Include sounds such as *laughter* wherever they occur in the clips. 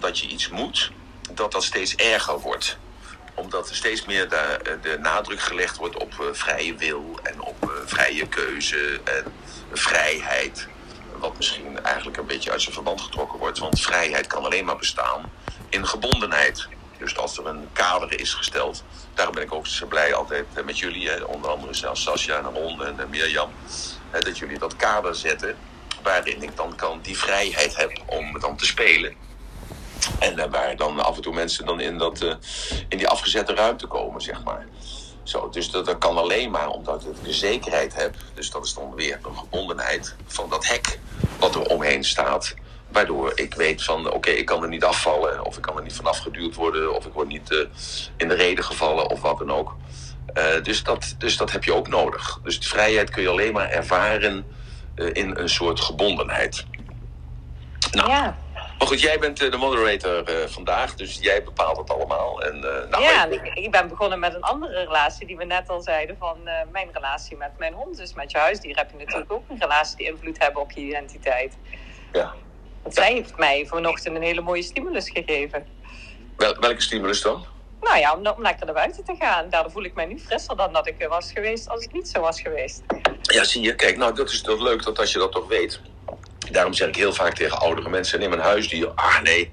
dat je iets moet, dat dat steeds erger wordt omdat er steeds meer de, de nadruk gelegd wordt op uh, vrije wil en op uh, vrije keuze en vrijheid. Wat misschien eigenlijk een beetje uit zijn verband getrokken wordt. Want vrijheid kan alleen maar bestaan in gebondenheid. Dus als er een kader is gesteld. Daarom ben ik ook zo blij altijd eh, met jullie. Onder andere zelfs Sascha en Ron en Mirjam. Dat jullie dat kader zetten. Waarin ik dan kan die vrijheid heb om dan te spelen. En uh, waar dan af en toe mensen dan in, dat, uh, in die afgezette ruimte komen, zeg maar. Zo, dus dat, dat kan alleen maar omdat ik de zekerheid heb. Dus dat is dan weer een gebondenheid van dat hek wat er omheen staat. Waardoor ik weet van oké, ik kan er niet afvallen. Of ik kan er niet vanaf geduwd worden. Of ik word niet uh, in de reden gevallen of wat dan ook. dus, dat, dus dat heb je ook nodig. Dus vrijheid kun je alleen maar ervaren in een soort gebondenheid. Nou, ja. Maar goed, jij bent de moderator uh, vandaag, dus jij bepaalt het allemaal. En, uh, nou, ja, ik, ik, ben begonnen met een andere relatie die we net al zeiden van mijn relatie met mijn hond. Dus met je huisdier heb je natuurlijk ook een relatie die invloed hebben op je identiteit. Ja. Want zij heeft mij vanochtend een hele mooie stimulus gegeven. Wel, welke stimulus dan? Nou ja, om, om lekker naar buiten te gaan. Daardoor voel ik mij nu frisser dan dat ik was geweest als het niet zo was geweest. Ja, zie je. Kijk, nou dat is toch leuk dat als je dat toch weet. Daarom zeg ik heel vaak tegen oudere mensen: neem een huisdier. Ah nee,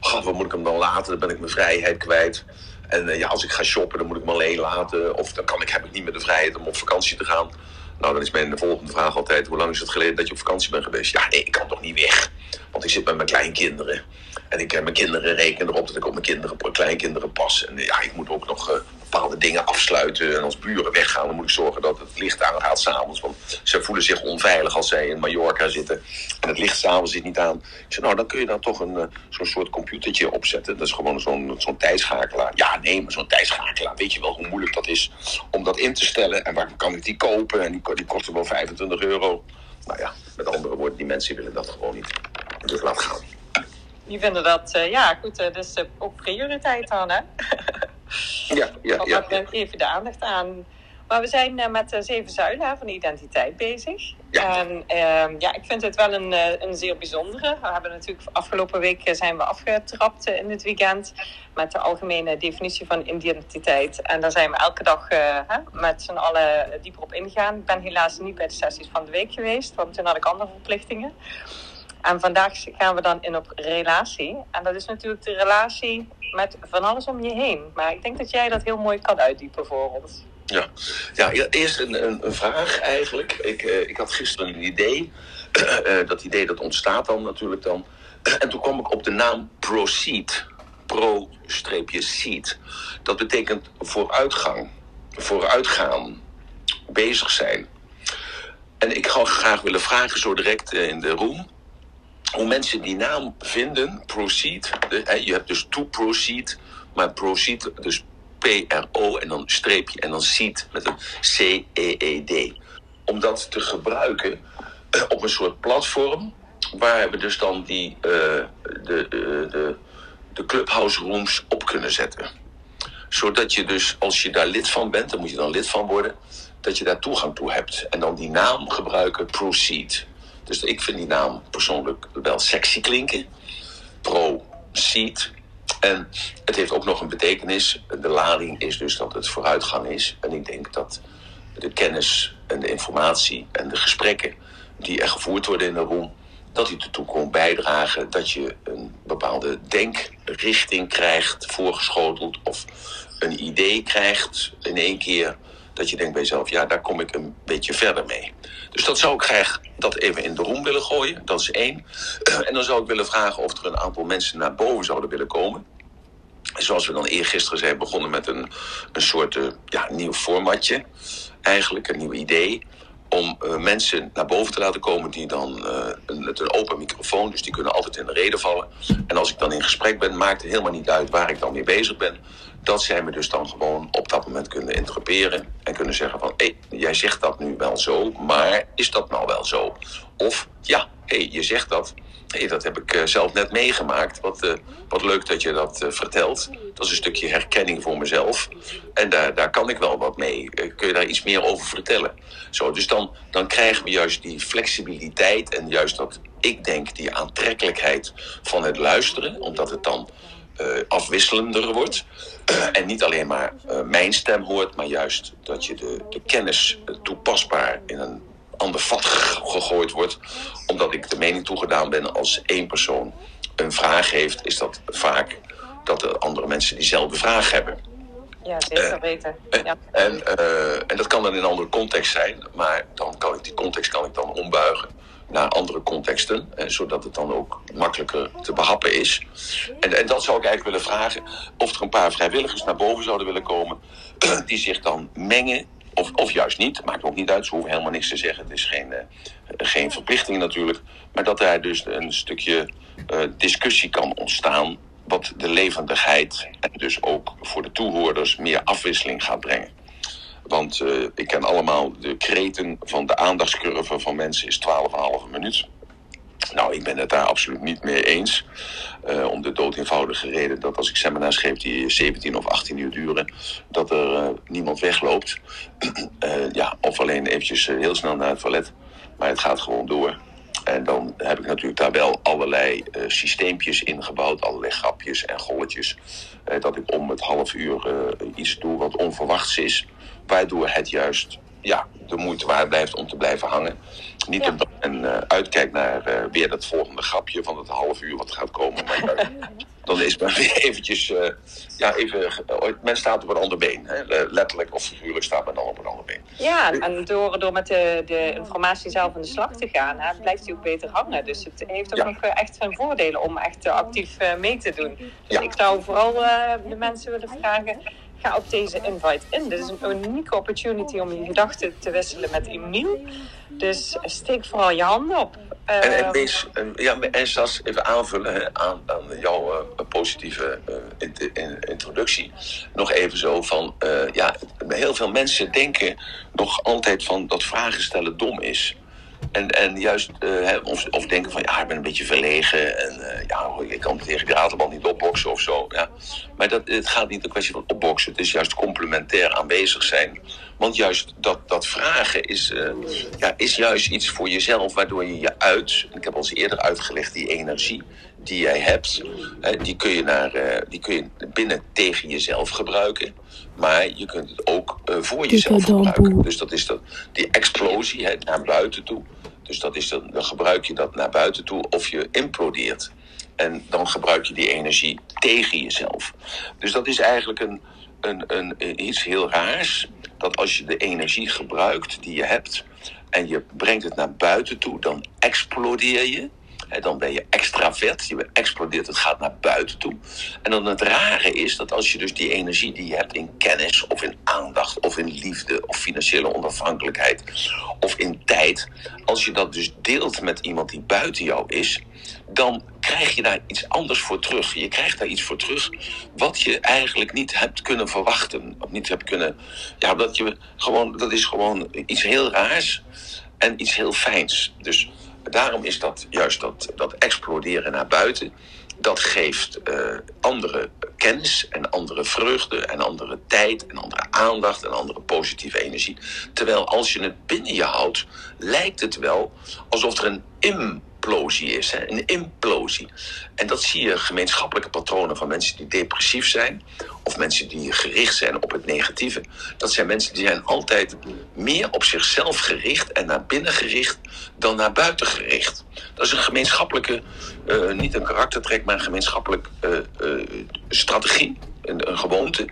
God, wat moet ik hem dan laten? Dan ben ik mijn vrijheid kwijt. En uh, ja, als ik ga shoppen, dan moet ik me alleen laten. Of dan kan ik, heb ik niet meer de vrijheid om op vakantie te gaan. Nou, dan is mijn volgende vraag altijd: hoe lang is het geleden dat je op vakantie bent geweest? Ja, nee, ik kan toch niet weg. Want ik zit met mijn kleinkinderen. En ik heb mijn kinderen rekenen erop dat ik op mijn kinderen, kleinkinderen pas. En ja, ik moet ook nog uh, bepaalde dingen afsluiten. En als buren weggaan, dan moet ik zorgen dat het licht aangaat s'avonds. Want ze voelen zich onveilig als zij in Mallorca zitten. En het licht s'avonds zit niet aan. Ik zeg, nou, dan kun je dan toch een uh, zo'n soort computertje opzetten. Dat is gewoon zo'n zo'n tijdschakelaar. Ja, nee, maar zo'n tijdschakelaar. Weet je wel hoe moeilijk dat is om dat in te stellen? En waar kan ik die kopen? En die, die wel 25 euro. Nou ja, met andere woorden, die mensen willen dat gewoon niet. Dus laat gaan. Die vinden dat, uh, ja, goed, uh, dus uh, ook prioriteit dan, hè? *laughs* ja, ja, ja. ja. even de aandacht aan. Maar we zijn met de zeven zuilen van de identiteit bezig. Ja. En ja, ik vind het wel een, een zeer bijzondere. We hebben natuurlijk afgelopen week zijn we afgetrapt in het weekend met de algemene definitie van identiteit. En daar zijn we elke dag hè, met z'n allen dieper op ingegaan. Ik ben helaas niet bij de sessies van de week geweest, want toen had ik andere verplichtingen. En vandaag gaan we dan in op relatie. En dat is natuurlijk de relatie met van alles om je heen. Maar ik denk dat jij dat heel mooi kan uitdiepen voor ons. Ja, ja eerst een, een, een vraag eigenlijk. Ik, uh, ik had gisteren een idee. Uh, *clears throat* dat idee dat ontstaat dan natuurlijk dan. en toen kwam ik op de naam Proceed. Pro-seed. Dat betekent vooruitgang. Vooruitgaan. Bezig zijn. En ik zou graag willen vragen zo direct uh, in de room hoe mensen die naam vinden, proceed. Je hebt dus to proceed, maar proceed, dus P-R-O en dan streepje en dan seed met een C-E-E-D. Om dat te gebruiken op een soort platform waar we dus dan die, uh, de, de, de, de clubhouse rooms op kunnen zetten. Zodat je dus, als je daar lid van bent, dan moet je dan lid van worden, dat je daar toegang toe hebt. En dan die naam gebruiken, proceed. Dus ik vind die naam persoonlijk wel sexy klinken. Pro seed. En het heeft ook nog een betekenis. De lading is dus dat het vooruitgang is. En ik denk dat de kennis en de informatie en de gesprekken die er gevoerd worden in de room, dat die ertoe komt bijdragen dat je een bepaalde denkrichting krijgt voorgeschoteld of een idee krijgt in één keer dat je denkt bij jezelf, ja, daar kom ik een beetje verder mee. Dus dat zou ik graag dat even in de room willen gooien. Dat is één. *clears throat* En dan zou ik willen vragen of er een aantal mensen naar boven zouden willen komen. Zoals we dan eergisteren zijn begonnen met een, een soort uh, ja, nieuw formatje. Eigenlijk een nieuw idee. Om uh, mensen naar boven te laten komen die dan uh, een, met een open microfoon, dus die kunnen altijd in de reden vallen. En als ik dan in gesprek ben, maakt het helemaal niet uit waar ik dan mee bezig ben. dat zij me dus dan gewoon op dat moment kunnen interroperen en kunnen zeggen van, hé, hey, jij zegt dat nu wel zo, maar is dat nou wel zo? Of, ja, hé, hey, je zegt dat, hey, dat heb ik zelf net meegemaakt. Wat, uh, wat leuk dat je dat uh, vertelt. Dat is een stukje herkenning voor mezelf. En daar, daar kan ik wel wat mee. Kun je daar iets meer over vertellen? Zo, dus dan, dan krijgen we juist die flexibiliteit en juist dat, ik denk, die aantrekkelijkheid van het luisteren. Omdat het dan afwisselender wordt. *clears throat* en niet alleen maar mijn stem hoort, maar juist dat je de, de kennis toepasbaar in een ander vat gegooid wordt. Omdat ik de mening toegedaan ben als één persoon een vraag heeft, is dat vaak dat de andere mensen diezelfde vraag hebben. Ja, zeker uh, weten. Ja. En, uh, en dat kan dan in een andere context zijn, maar dan kan ik die context kan ik dan ombuigen naar andere contexten, eh, zodat het dan ook makkelijker te behappen is. En, en dat zou ik eigenlijk willen vragen, of er een paar vrijwilligers naar boven zouden willen komen, *clears throat* die zich dan mengen of, of juist niet, maakt ook niet uit. Ze hoeven helemaal niks te zeggen. Het is geen, uh, geen verplichting natuurlijk. Maar dat er dus een stukje uh, discussie kan ontstaan. Wat de levendigheid en dus ook voor de toehoorders meer afwisseling gaat brengen. Want uh, ik ken allemaal de kreten van de aandachtscurve van mensen is 12,5 minuut. Nou, ik ben het daar absoluut niet mee eens. Uh, om de dood eenvoudige reden dat als ik seminars geef die 17 of 18 uur duren, dat er uh, niemand wegloopt. uh, *clears throat* ja, of alleen eventjes heel snel naar het toilet. Maar het gaat gewoon door. En dan heb ik natuurlijk daar wel allerlei systeempjes ingebouwd, allerlei grapjes en golletjes. dat ik om het half uur iets doe wat onverwachts is. Waardoor het juist ja, de moeite waard blijft om te blijven hangen. Niet ja. uh, uitkijk naar uh, weer dat volgende grapje van het half uur wat gaat komen. Maar *laughs* dan is men weer eventjes, uh, ja, even, men staat op een ander been. Hè? Letterlijk of figuurlijk staat men dan op een ander been. Ja, en door, door met de, de informatie zelf aan de slag te gaan, hè, blijft hij ook beter hangen. Dus het heeft ook ja. nog echt zijn voordelen om echt actief mee te doen. Dus ik zou vooral de mensen willen vragen, ga op deze invite in. Dit is een unieke opportunity om je gedachten te wisselen met Emiel. Dus steek vooral je handen op. Uh, en, en, wees, ja, en Sas, even aanvullen aan, aan jouw uh, positieve uh, in, in, introductie. Nog even zo van, ja, heel veel mensen denken nog altijd van dat vragen stellen dom is. En, en juist, uh, of, of denken van ja, ik ben een beetje verlegen en uh, ja, ik kan tegen die ratelbal niet opboksen of zo. Ja. Maar dat, het gaat niet een kwestie van opboksen, het is juist complementair aanwezig zijn. Want juist dat, dat vragen is, uh, ja, is juist iets voor jezelf, waardoor je je uit, ik heb al eens eerder uitgelegd, die energie die jij hebt, die, kun je naar, die kun je binnen tegen jezelf gebruiken. Maar je kunt het ook uh, voor jezelf gebruiken. Dus dat is dat, die explosie hè, naar buiten toe. Dus dat is dan, dan gebruik je dat naar buiten toe of je implodeert. En dan gebruik je die energie tegen jezelf. Dus dat is eigenlijk een, een, een, iets heel raars. Dat als je de energie gebruikt die je hebt en je brengt het naar buiten toe, dan explodeer je. Dan ben je extravert, je explodeert, het gaat naar buiten toe. En dan het rare is dat als je dus die energie die je hebt in kennis of in aandacht of in liefde of financiële onafhankelijkheid of in tijd, als je dat dus deelt met iemand die buiten jou is, dan krijg je daar iets anders voor terug. Je krijgt daar iets voor terug wat je eigenlijk niet hebt kunnen verwachten. Of niet hebt kunnen. Ja, dat, je gewoon, dat is gewoon iets heel raars en iets heel fijns. Dus daarom is dat juist dat, dat exploderen naar buiten. Dat geeft uh, andere kennis en andere vreugde en andere tijd en andere aandacht en andere positieve energie. Terwijl als je het binnen je houdt, lijkt het wel alsof er een implosie is, hè? een implosie. En dat zie je gemeenschappelijke patronen van mensen die depressief zijn of mensen die gericht zijn op het negatieve. Dat zijn mensen die zijn altijd meer op zichzelf gericht en naar binnen gericht dan naar buiten gericht. Dat is een gemeenschappelijke, uh, niet een karaktertrek, maar een gemeenschappelijk uh, uh, strategie, een gewoonte,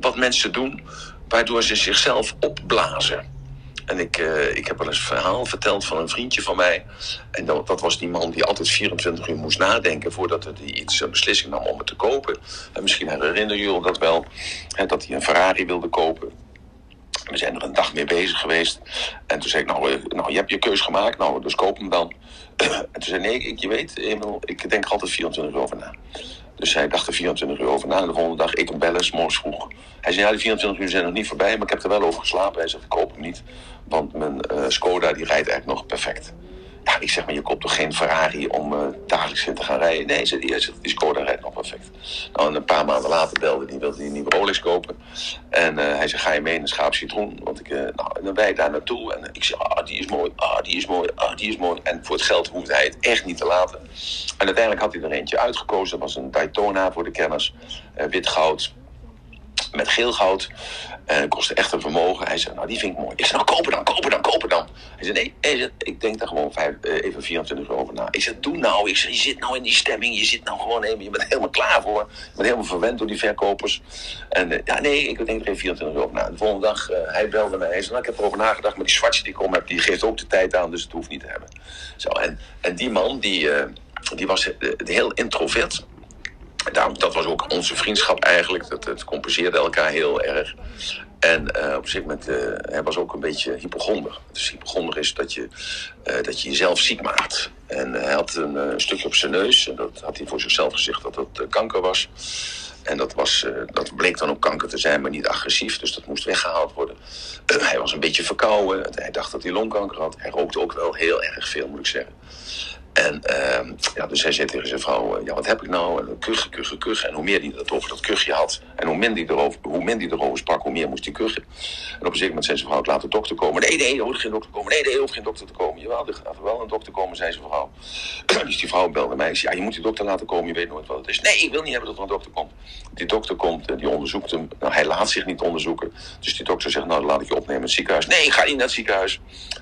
wat mensen doen waardoor ze zichzelf opblazen. En ik, uh, ik heb wel eens een verhaal verteld van een vriendje van mij. En dat, dat was die man die altijd 24 uur moest nadenken voordat hij iets een beslissing nam om het te kopen. En misschien herinneren jullie dat wel, hè, dat hij een Ferrari wilde kopen. We zijn er een dag mee bezig geweest. En toen zei ik, nou, nou je hebt je keus gemaakt, nou, dus koop hem dan. *clears throat* en toen zei nee, ik, je weet, Emil, ik denk altijd 24 uur over na. Dus hij dacht er 24 uur over na. En de volgende dag, ik hem bellen, morgens vroeg. Hij zei, ja, die 24 uur zijn nog niet voorbij, maar ik heb er wel over geslapen. Hij zegt, ik hoop hem niet, want mijn uh, Skoda die rijdt eigenlijk nog perfect. Ja, ik zeg maar, je koopt toch geen Ferrari om uh, dagelijks in te gaan rijden? Nee, zei hij, zegt, die Skoda rijdt nog perfect. Nou, en een paar maanden later belde hij, wilde hij een nieuwe Rolex kopen. En hij zei, ga je mee in een schaap citroen? Want ik, uh, nou, en dan wij daar naartoe. En ik zei, ah, die is mooi, ah, die is mooi, ah, die is mooi. En voor het geld hoefde hij het echt niet te laten. En uiteindelijk had hij er eentje uitgekozen. Dat was een Daytona voor de kenners. wit goud, met geel goud. En het kostte echt een vermogen. Hij zei, nou die vind ik mooi. Ik zei, nou kopen dan, kopen dan, kopen dan. Hij zei, nee, ik denk daar gewoon uh, even 24 euro over na. Ik zei, doe nou. Ik zei, je zit nou in die stemming. Je zit nou gewoon even, je bent helemaal klaar voor. Je bent helemaal verwend door die verkopers. En uh, ja, nee, ik denk er even 24 euro over na. De volgende dag, uh, hij belde mij. Hij zei, nou, ik heb erover nagedacht. Maar die zwartje die ik om heb, die geeft ook de tijd aan. Dus het hoeft niet te hebben. Zo, en, en die man, die, die was heel introvert. Dat was ook onze vriendschap eigenlijk. Dat, het compenseerde elkaar heel erg. En uh, op gegeven moment, uh, hij was ook een beetje hypochonder. Dus hypochonder is dat je, uh, dat je jezelf ziek maakt. En hij had een stukje op zijn neus. En dat had hij voor zichzelf gezegd dat dat kanker was. En dat, was, dat bleek dan ook kanker te zijn, maar niet agressief. Dus dat moest weggehaald worden. *clears throat* hij was een beetje verkouden. Hij dacht dat hij longkanker had. Hij rookte ook wel heel erg veel, moet ik zeggen. En uh, ja, dus hij zei tegen zijn vrouw, ja, wat heb ik nou? En kuchen, kuchen, kuchen. En hoe meer hij dat over dat kuchje had, en hoe minder hij erover, hoe minder hij erover sprak, hoe meer moest hij kuchen. En op een gegeven moment zei zijn vrouw, laat de dokter komen. Nee, nee, er hoeft geen dokter te komen. Nee, nee, er hoeft geen dokter te komen. Jawel, er gaat wel een dokter komen, zei zijn vrouw. *clears throat* dus die vrouw belde mij. ja, je moet die dokter laten komen, je weet nooit wat het is. Nee, ik wil niet hebben dat er een dokter komt. Die dokter komt, die onderzoekt hem. Nou, hij laat zich niet onderzoeken. Dus die dokter zegt, nou, dan laat ik je opnemen in het ziekenhuis. Nee, ga niet naar het ziekenhuis.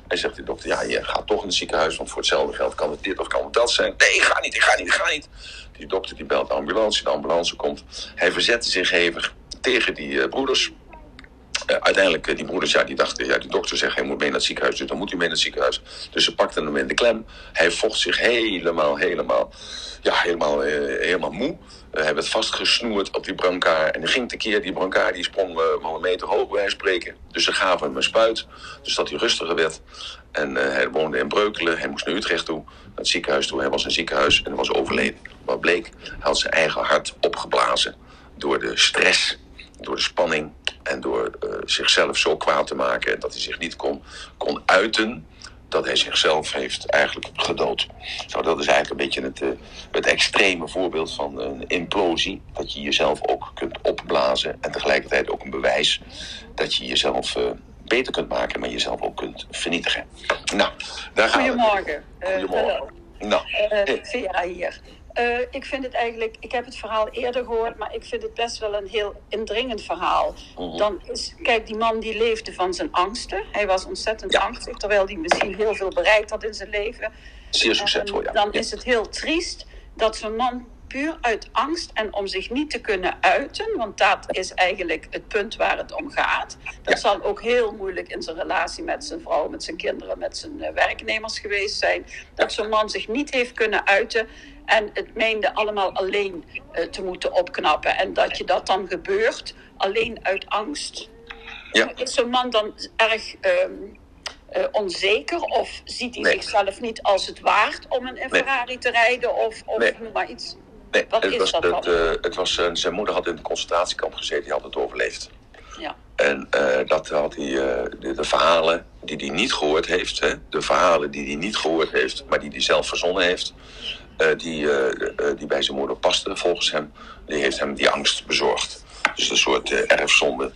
Hij zegt die dokter, ja, je gaat toch in het ziekenhuis, want voor hetzelfde geld kan het dit of kan dat zijn. Nee, ik ga niet, ik ga niet, ik ga niet. Die dokter die belt de ambulance, de ambulance komt. Hij verzette zich hevig tegen die uh, broeders. Uh, uiteindelijk, uh, die broeders, ja, die dachten, ja, die dokter zegt, hij moet mee naar het ziekenhuis, dus dan moet hij mee naar het ziekenhuis. Dus ze pakten hem in de klem. Hij vocht zich helemaal, helemaal, ja, helemaal, helemaal moe. Hij werd vastgesnoerd op die brancard en hij ging tekeer. Die brancard die sprong wel een meter hoog bij spreken. Dus ze gaven hem een spuit, dus dat hij rustiger werd. En hij woonde in Breukelen, hij moest naar Utrecht toe het ziekenhuis toe. Hij was in het ziekenhuis en was overleden. Wat bleek, hij had zijn eigen hart opgeblazen door de stress, door de spanning en door uh, zichzelf zo kwaad te maken dat hij zich niet kon, kon uiten dat hij zichzelf heeft eigenlijk gedood. Zo, dat is eigenlijk een beetje het, uh, het extreme voorbeeld van een implosie. Dat je jezelf ook kunt opblazen en tegelijkertijd ook een bewijs dat je jezelf uh, beter kunt maken, maar jezelf ook kunt vernietigen. Nou, daar gaan Goedemorgen. we. Goedemorgen. Uh, nou, uh, Vera hier. Uh, ik vind het eigenlijk, ik heb het verhaal eerder gehoord, maar ik vind het best wel een heel indringend verhaal. Mhm. Dan is, kijk, die man die leefde van zijn angsten. Hij was ontzettend Ja. angstig, terwijl hij misschien heel veel bereikt had in zijn leven. zeer succesvol, ja. dan Ja. is het heel triest dat zo'n man puur uit angst en om zich niet te kunnen uiten, want dat is eigenlijk het punt waar het om gaat. Dat Ja. zal ook heel moeilijk in zijn relatie met zijn vrouw, met zijn kinderen, met zijn eh, werknemers geweest zijn. Dat zo'n man zich niet heeft kunnen uiten en het meende allemaal alleen eh, te moeten opknappen. En dat je dat dan gebeurt alleen uit angst. Ja. Is zo'n man dan erg ehm, eh, onzeker of ziet hij Nee. zichzelf niet als het waard om een Ferrari te rijden of, of Nee. noem maar iets? Nee, Wat het is was, dat het, eh, het was, zijn moeder had in een concentratiekamp gezeten, die had het overleefd. Ja. En eh, dat had hij, eh, de, de verhalen die hij niet gehoord heeft, hè, de verhalen die hij niet gehoord heeft, maar die hij zelf verzonnen heeft, die, die bij zijn moeder pasten volgens hem, die heeft hem die angst bezorgd. Dus een soort erfzonde.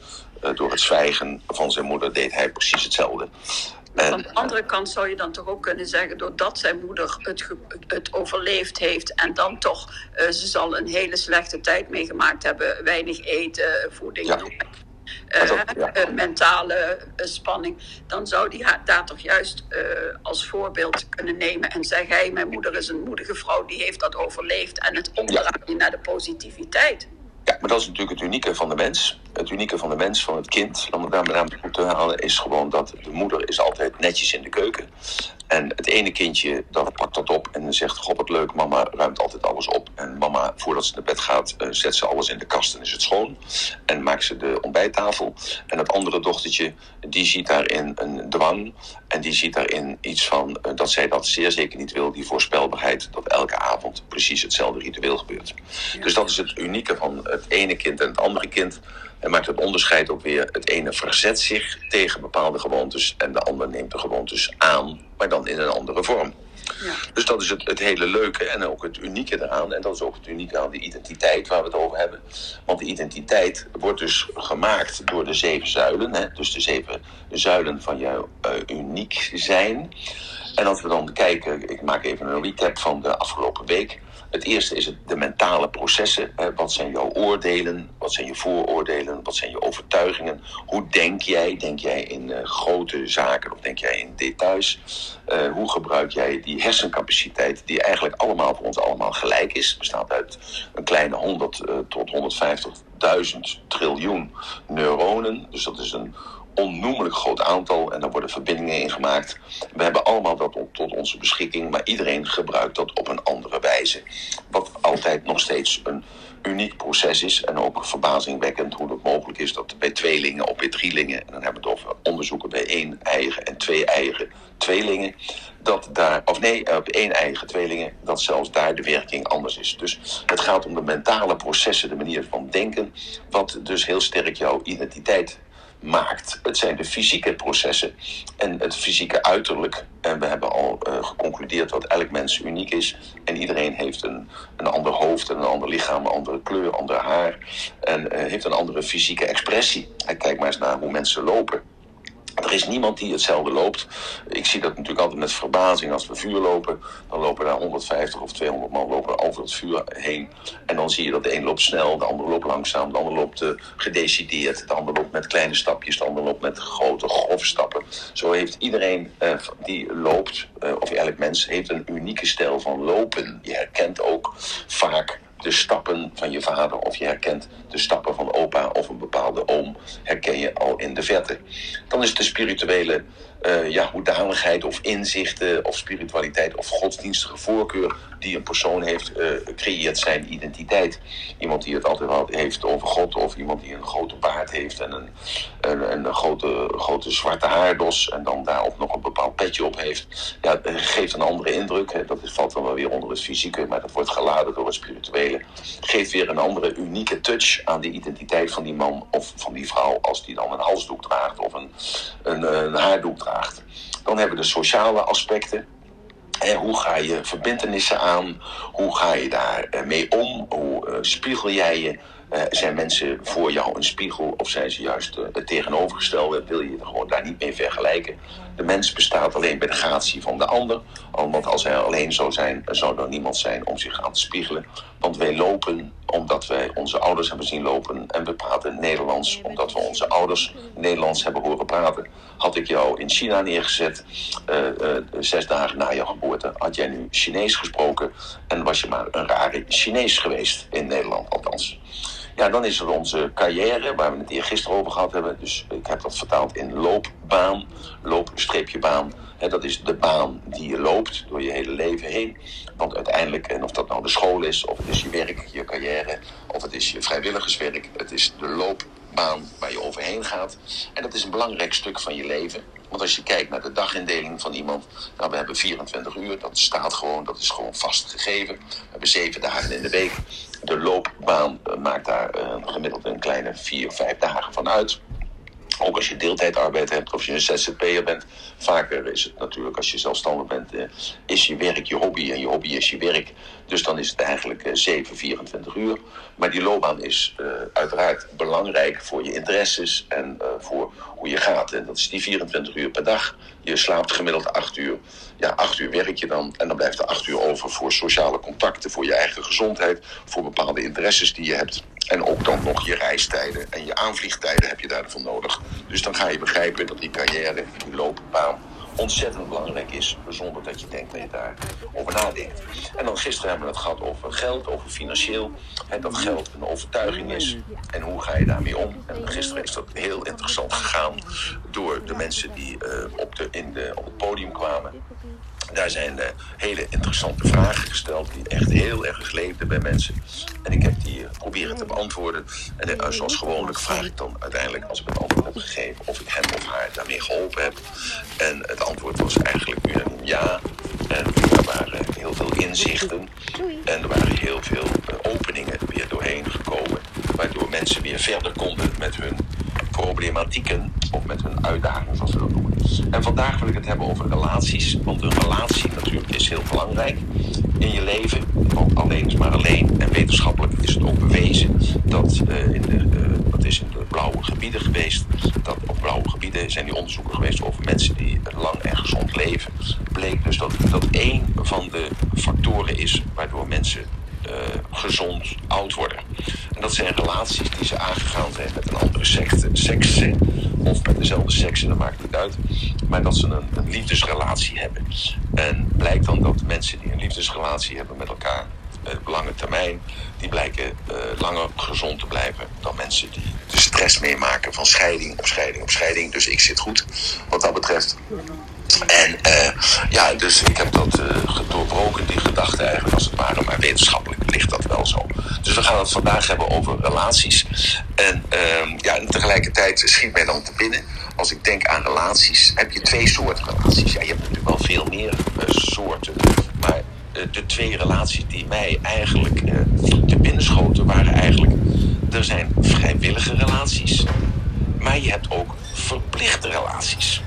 Door het zwijgen van zijn moeder deed hij precies hetzelfde. En, Van de andere kant zou je dan toch ook kunnen zeggen, doordat zijn moeder het, het overleefd heeft en dan toch, eh, ze zal een hele slechte tijd meegemaakt hebben, weinig eten, voeding, Ja. Eh, ja. mentale eh, spanning, dan zou die haar daar toch juist als voorbeeld kunnen nemen en zeggen: hey, mijn moeder is een moedige vrouw, die heeft dat overleefd en het omdraaien naar de positiviteit. Ja, maar dat is natuurlijk het unieke van de mens. Het unieke van de mens, van het kind, om het daar met name te halen, is gewoon dat de moeder is altijd netjes in de keuken. En het ene kindje, dat pakt dat op en zegt, god wat leuk, mama ruimt altijd alles op. En mama, voordat ze naar bed gaat, eh, zet ze alles in de kast en is het schoon. En maakt ze de ontbijttafel. En het andere dochtertje, die ziet daarin een dwang. En die ziet daarin iets van eh, dat zij dat zeer zeker niet wil, die voorspelbaarheid dat elke avond precies hetzelfde ritueel gebeurt. Dus dat is het unieke van het ene kind en het andere kind. En maakt het onderscheid ook weer. Het ene verzet zich tegen bepaalde gewoontes en de ander neemt de gewoontes aan, maar dan in een andere vorm. Ja. Dus dat is het, het hele leuke en ook het unieke eraan. En dat is ook het unieke aan de identiteit waar we het over hebben. Want de identiteit wordt dus gemaakt door de zeven zuilen. Hè? Dus de zeven zuilen van jouw uh, uniek zijn. En als we dan kijken, ik maak even een recap van de afgelopen week. Het eerste is het, de mentale processen. Hè? Wat zijn jouw oordelen? Wat zijn je vooroordelen? Wat zijn je overtuigingen? Hoe denk jij? Denk jij in uh, grote zaken of denk jij in details? Uh, hoe gebruik jij die hersencapaciteit die eigenlijk allemaal voor ons allemaal gelijk is? Bestaat uit een kleine 100 uh, tot 150.000 triljoen neuronen. Dus dat is een onnoemelijk groot aantal en daar worden verbindingen in gemaakt. We hebben allemaal dat tot onze beschikking, maar iedereen gebruikt dat op een andere wijze. Wat altijd nog steeds een uniek proces is en ook verbazingwekkend hoe het mogelijk is dat bij tweelingen of bij drielingen, en dan hebben we het over onderzoeken bij één eigen en twee eigen tweelingen, dat daar, of nee, op één eigen tweelingen, dat zelfs daar de werking anders is. Dus het gaat om de mentale processen, de manier van denken, wat dus heel sterk jouw identiteit maakt. Het zijn de fysieke processen en het fysieke uiterlijk. En we hebben al uh, geconcludeerd dat elk mens uniek is. En iedereen heeft een, een ander hoofd en een ander lichaam, een andere kleur, ander haar. En uh, heeft een andere fysieke expressie. En kijk maar eens naar hoe mensen lopen. Er is niemand die hetzelfde loopt. Ik zie dat natuurlijk altijd met verbazing als we vuur lopen. Dan lopen daar 150 of 200 man lopen over het vuur heen. En dan zie je dat de een loopt snel, de ander loopt langzaam, de ander loopt uh, gedecideerd, de ander loopt met kleine stapjes, de ander loopt met grote, grove stappen. Zo heeft iedereen uh, die loopt, uh, of elk mens, heeft een unieke stijl van lopen. Je herkent ook vaak de stappen van je vader of je herkent de stappen van opa of een bepaalde oom herken je al in de verte. Dan is de spirituele uh, ja, hoedanigheid of inzichten of spiritualiteit of godsdienstige voorkeur die een persoon heeft, uh, creëert zijn identiteit. Iemand die het altijd wel heeft over God of iemand die een grote baard heeft en een, een, een grote, grote zwarte haardos en dan daarop nog een bepaald petje op heeft, ja, geeft een andere indruk. Dat valt dan wel weer onder het fysieke, maar dat wordt geladen door het spirituele. Geeft weer een andere unieke touch aan de identiteit van die man of van die vrouw als die dan een halsdoek draagt of een, een, een haardoek draagt. Dan hebben we de sociale aspecten. En hoe ga je verbindenissen aan? Hoe ga je daar mee om? Hoe uh, spiegel jij je? Uh, zijn mensen voor jou een spiegel of zijn ze juist uh, het tegenovergestelde? Wil je er gewoon daar niet mee vergelijken? De mens bestaat alleen bij de gratie van de ander. Want als hij alleen zou zijn, zou er niemand zijn om zich aan te spiegelen. Want wij lopen omdat wij onze ouders hebben zien lopen. En we praten Nederlands omdat we onze ouders Nederlands hebben horen praten. Had ik jou in China neergezet, uh, zes dagen na jouw geboorte, had jij nu Chinees gesproken. En was je maar een rare Chinees geweest in Nederland, althans. Ja, dan is er onze carrière, waar we het hier gisteren over gehad hebben. Dus ik heb dat vertaald in loopbaan. He, dat is de baan die je loopt door je hele leven heen. Want uiteindelijk, en of dat nou de school is, of het is je werk, je carrière, of het is je vrijwilligerswerk, het is de loopbaan waar je overheen gaat. En dat is een belangrijk stuk van je leven. Want als je kijkt naar de dagindeling van iemand, nou, we hebben 24 uur, dat staat gewoon, dat is gewoon vastgegeven. We hebben zeven dagen in de week. De loopbaan maakt daar uh, gemiddeld een kleine vier, vijf dagen van uit. Ook als je deeltijdarbeid hebt of je een ZZP'er bent. Vaker is het natuurlijk als je zelfstandig bent, uh, is je werk je hobby en je hobby is je werk. Dus dan is het eigenlijk uh, 7, 24 uur. Maar die loopbaan is uh, uiteraard belangrijk voor je interesses en voor hoe je gaat. En dat is die 24 uur per dag. Je slaapt gemiddeld 8 uur. Ja, 8 uur werk je dan. En dan blijft er 8 uur over voor sociale contacten, voor je eigen gezondheid, voor bepaalde interesses die je hebt. En ook dan nog je reistijden en je aanvliegtijden heb je daarvoor nodig. Dus dan ga je begrijpen dat die carrière, die loopbaan, ontzettend belangrijk is, zonder dat je denkt dat je daarover nadenkt. En dan gisteren hebben we het gehad over geld, over financieel. En dat geld een overtuiging is. En hoe ga je daarmee om? En gisteren is dat heel interessant gegaan door de mensen die uh, op, de, in de, op het podium kwamen. Daar zijn eh, hele interessante vragen gesteld die echt heel erg leefden bij mensen. En ik heb die eh, proberen te beantwoorden. En eh, zoals gewoonlijk vraag ik dan uiteindelijk, als ik het antwoord heb gegeven, of ik hem of haar daarmee geholpen heb. En het antwoord was eigenlijk unaniem ja. En er waren heel veel inzichten. En er waren heel veel openingen weer doorheen gekomen. Waardoor mensen weer verder konden met hun problematieken of met hun uitdagingen, zoals we dat noemen. En vandaag wil ik het hebben over relaties. Want een relatie natuurlijk is heel belangrijk in je leven. Want alleen is maar alleen. En wetenschappelijk is het ook bewezen dat uh, in de, uh, dat is in de blauwe gebieden geweest. Dat op blauwe gebieden zijn die onderzoeken geweest over mensen die lang en gezond leven. Bleek dus dat dat één van de factoren is waardoor mensen gezond oud worden. En dat zijn relaties die ze aangegaan zijn met een andere sekse of met dezelfde sekse, dat maakt niet uit. Maar dat ze een, liefdesrelatie hebben. En blijkt dan dat mensen die een liefdesrelatie hebben met elkaar uh, lange termijn, die blijken uh, langer gezond te blijven dan mensen die de stress meemaken van scheiding op scheiding op scheiding. Dus ik zit goed wat dat betreft. En uh, ja, dus ik heb dat uh, doorbroken, die gedachte eigenlijk als het ware, maar wetenschappelijk ligt dat wel zo. Dus we gaan het vandaag hebben over relaties. En, uh, ja, en tegelijkertijd schiet mij dan te binnen, als ik denk aan relaties, heb je twee soorten relaties. Ja, je hebt natuurlijk wel veel meer soorten, maar de twee relaties die mij eigenlijk te binnen schoten waren eigenlijk, er zijn vrijwillige relaties, maar je hebt ook verplichte relaties.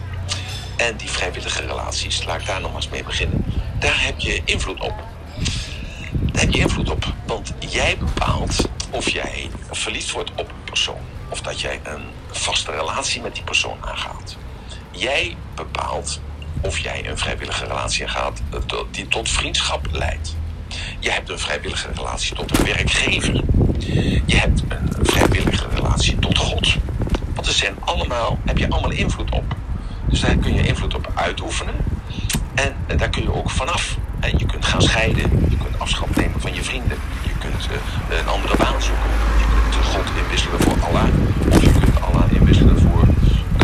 En die vrijwillige relaties, laat ik daar nog eens mee beginnen. Daar heb je invloed op. Daar heb je invloed op. Want jij bepaalt of jij verliefd wordt op een persoon. Of dat jij een vaste relatie met die persoon aangaat. Jij bepaalt of jij een vrijwillige relatie aangaat die tot vriendschap leidt. Je hebt een vrijwillige relatie tot een werkgever. Je hebt een vrijwillige relatie tot God. Want er zijn allemaal, heb je allemaal invloed op. Dus daar kun je invloed op uitoefenen. En, daar kun je ook vanaf. En je kunt gaan scheiden. Je kunt afscheid nemen van je vrienden. Je kunt uh, een andere baan zoeken. Je kunt God inwisselen voor Allah. Of je kunt Allah inwisselen voor,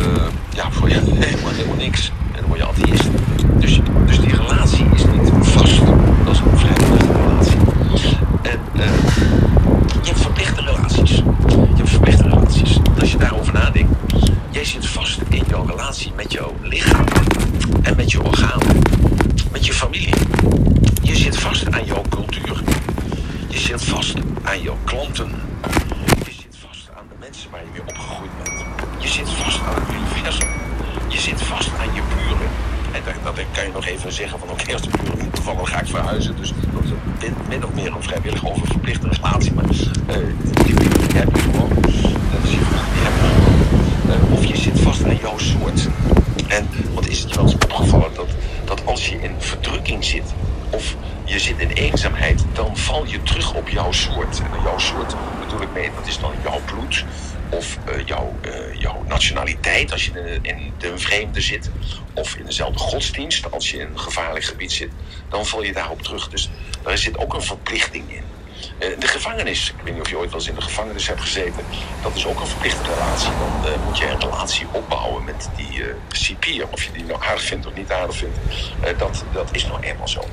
uh, ja, voor ja, *laughs* helemaal, helemaal niks. En dan word je atheïst. Dus, dus die relatie is niet vast. Dat is een vrijwillige relatie. En uh, je hebt verplichte relaties. Je hebt verplichte relaties. Als je daarover nadenkt. Jij zit vast in jouw relatie met jouw lichaam en met je organen, met je familie. Je zit vast aan jouw cultuur. Je zit vast aan jouw klanten. Je zit vast aan de mensen waar je mee opgegroeid bent. Je zit vast aan het universum. Je zit vast aan je buren. En dan kan je nog even zeggen van oké, als de buren vallen, dan ga ik verhuizen. Dus dat is min of meer een vrijwillig of een verplichte relatie. Maar uh, die buren heb je gewoon. Dat is je gewoon. Uh, of je zit vast aan jouw soort. En wat is het wel eens opgevallen dat, dat als je in verdrukking zit of je zit in eenzaamheid, dan val je terug op jouw soort. En jouw soort bedoel ik mee, dat is dan jouw bloed of jouw, uh, jouw nationaliteit als je in, de vreemde zit. Of in dezelfde godsdienst als je in een gevaarlijk gebied zit. Dan val je daarop terug. Dus daar zit ook een verplichting in. Uh, de gevangenis, ik weet niet of je ooit wel eens in de gevangenis hebt gezeten, dat is ook een verplichte relatie. Dan moet je een relatie opbouwen met die uh, cipier. Of je die nou aardig vindt of niet aardig vindt, dat, dat is nou eenmaal zo.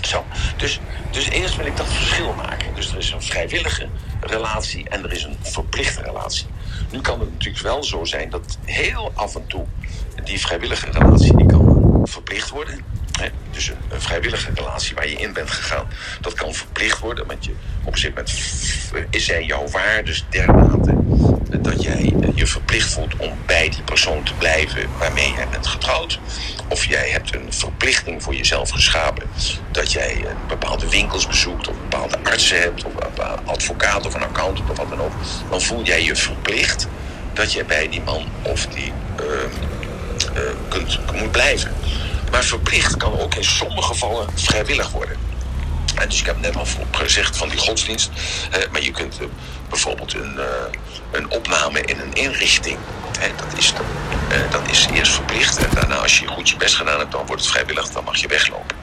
Zo, dus, dus eerst wil ik dat verschil maken. Dus er is een vrijwillige relatie en er is een verplichte relatie. Nu kan het natuurlijk wel zo zijn dat heel af en toe die vrijwillige relatie die kan verplicht worden. Hè? Dus een, vrijwillige relatie waar je in bent gegaan, dat kan verplicht worden. Want je op moment is zij jouw waardes dermate dat jij je verplicht voelt om bij die persoon te blijven waarmee jij bent getrouwd. Of jij hebt een verplichting voor jezelf geschapen dat jij bepaalde winkels bezoekt, of bepaalde artsen hebt, of een advocaat of een accountant of wat dan ook. Dan voel jij je verplicht dat jij bij die man of die uh, kunt, moet blijven. Maar verplicht kan ook in sommige gevallen vrijwillig worden. En dus ik heb net al gezegd van die godsdienst. Maar je kunt bijvoorbeeld een, uh, een opname in een inrichting. Dat, is dan, dat is eerst verplicht. En daarna als je goed je best gedaan hebt, dan wordt het vrijwillig. Dan mag je weglopen.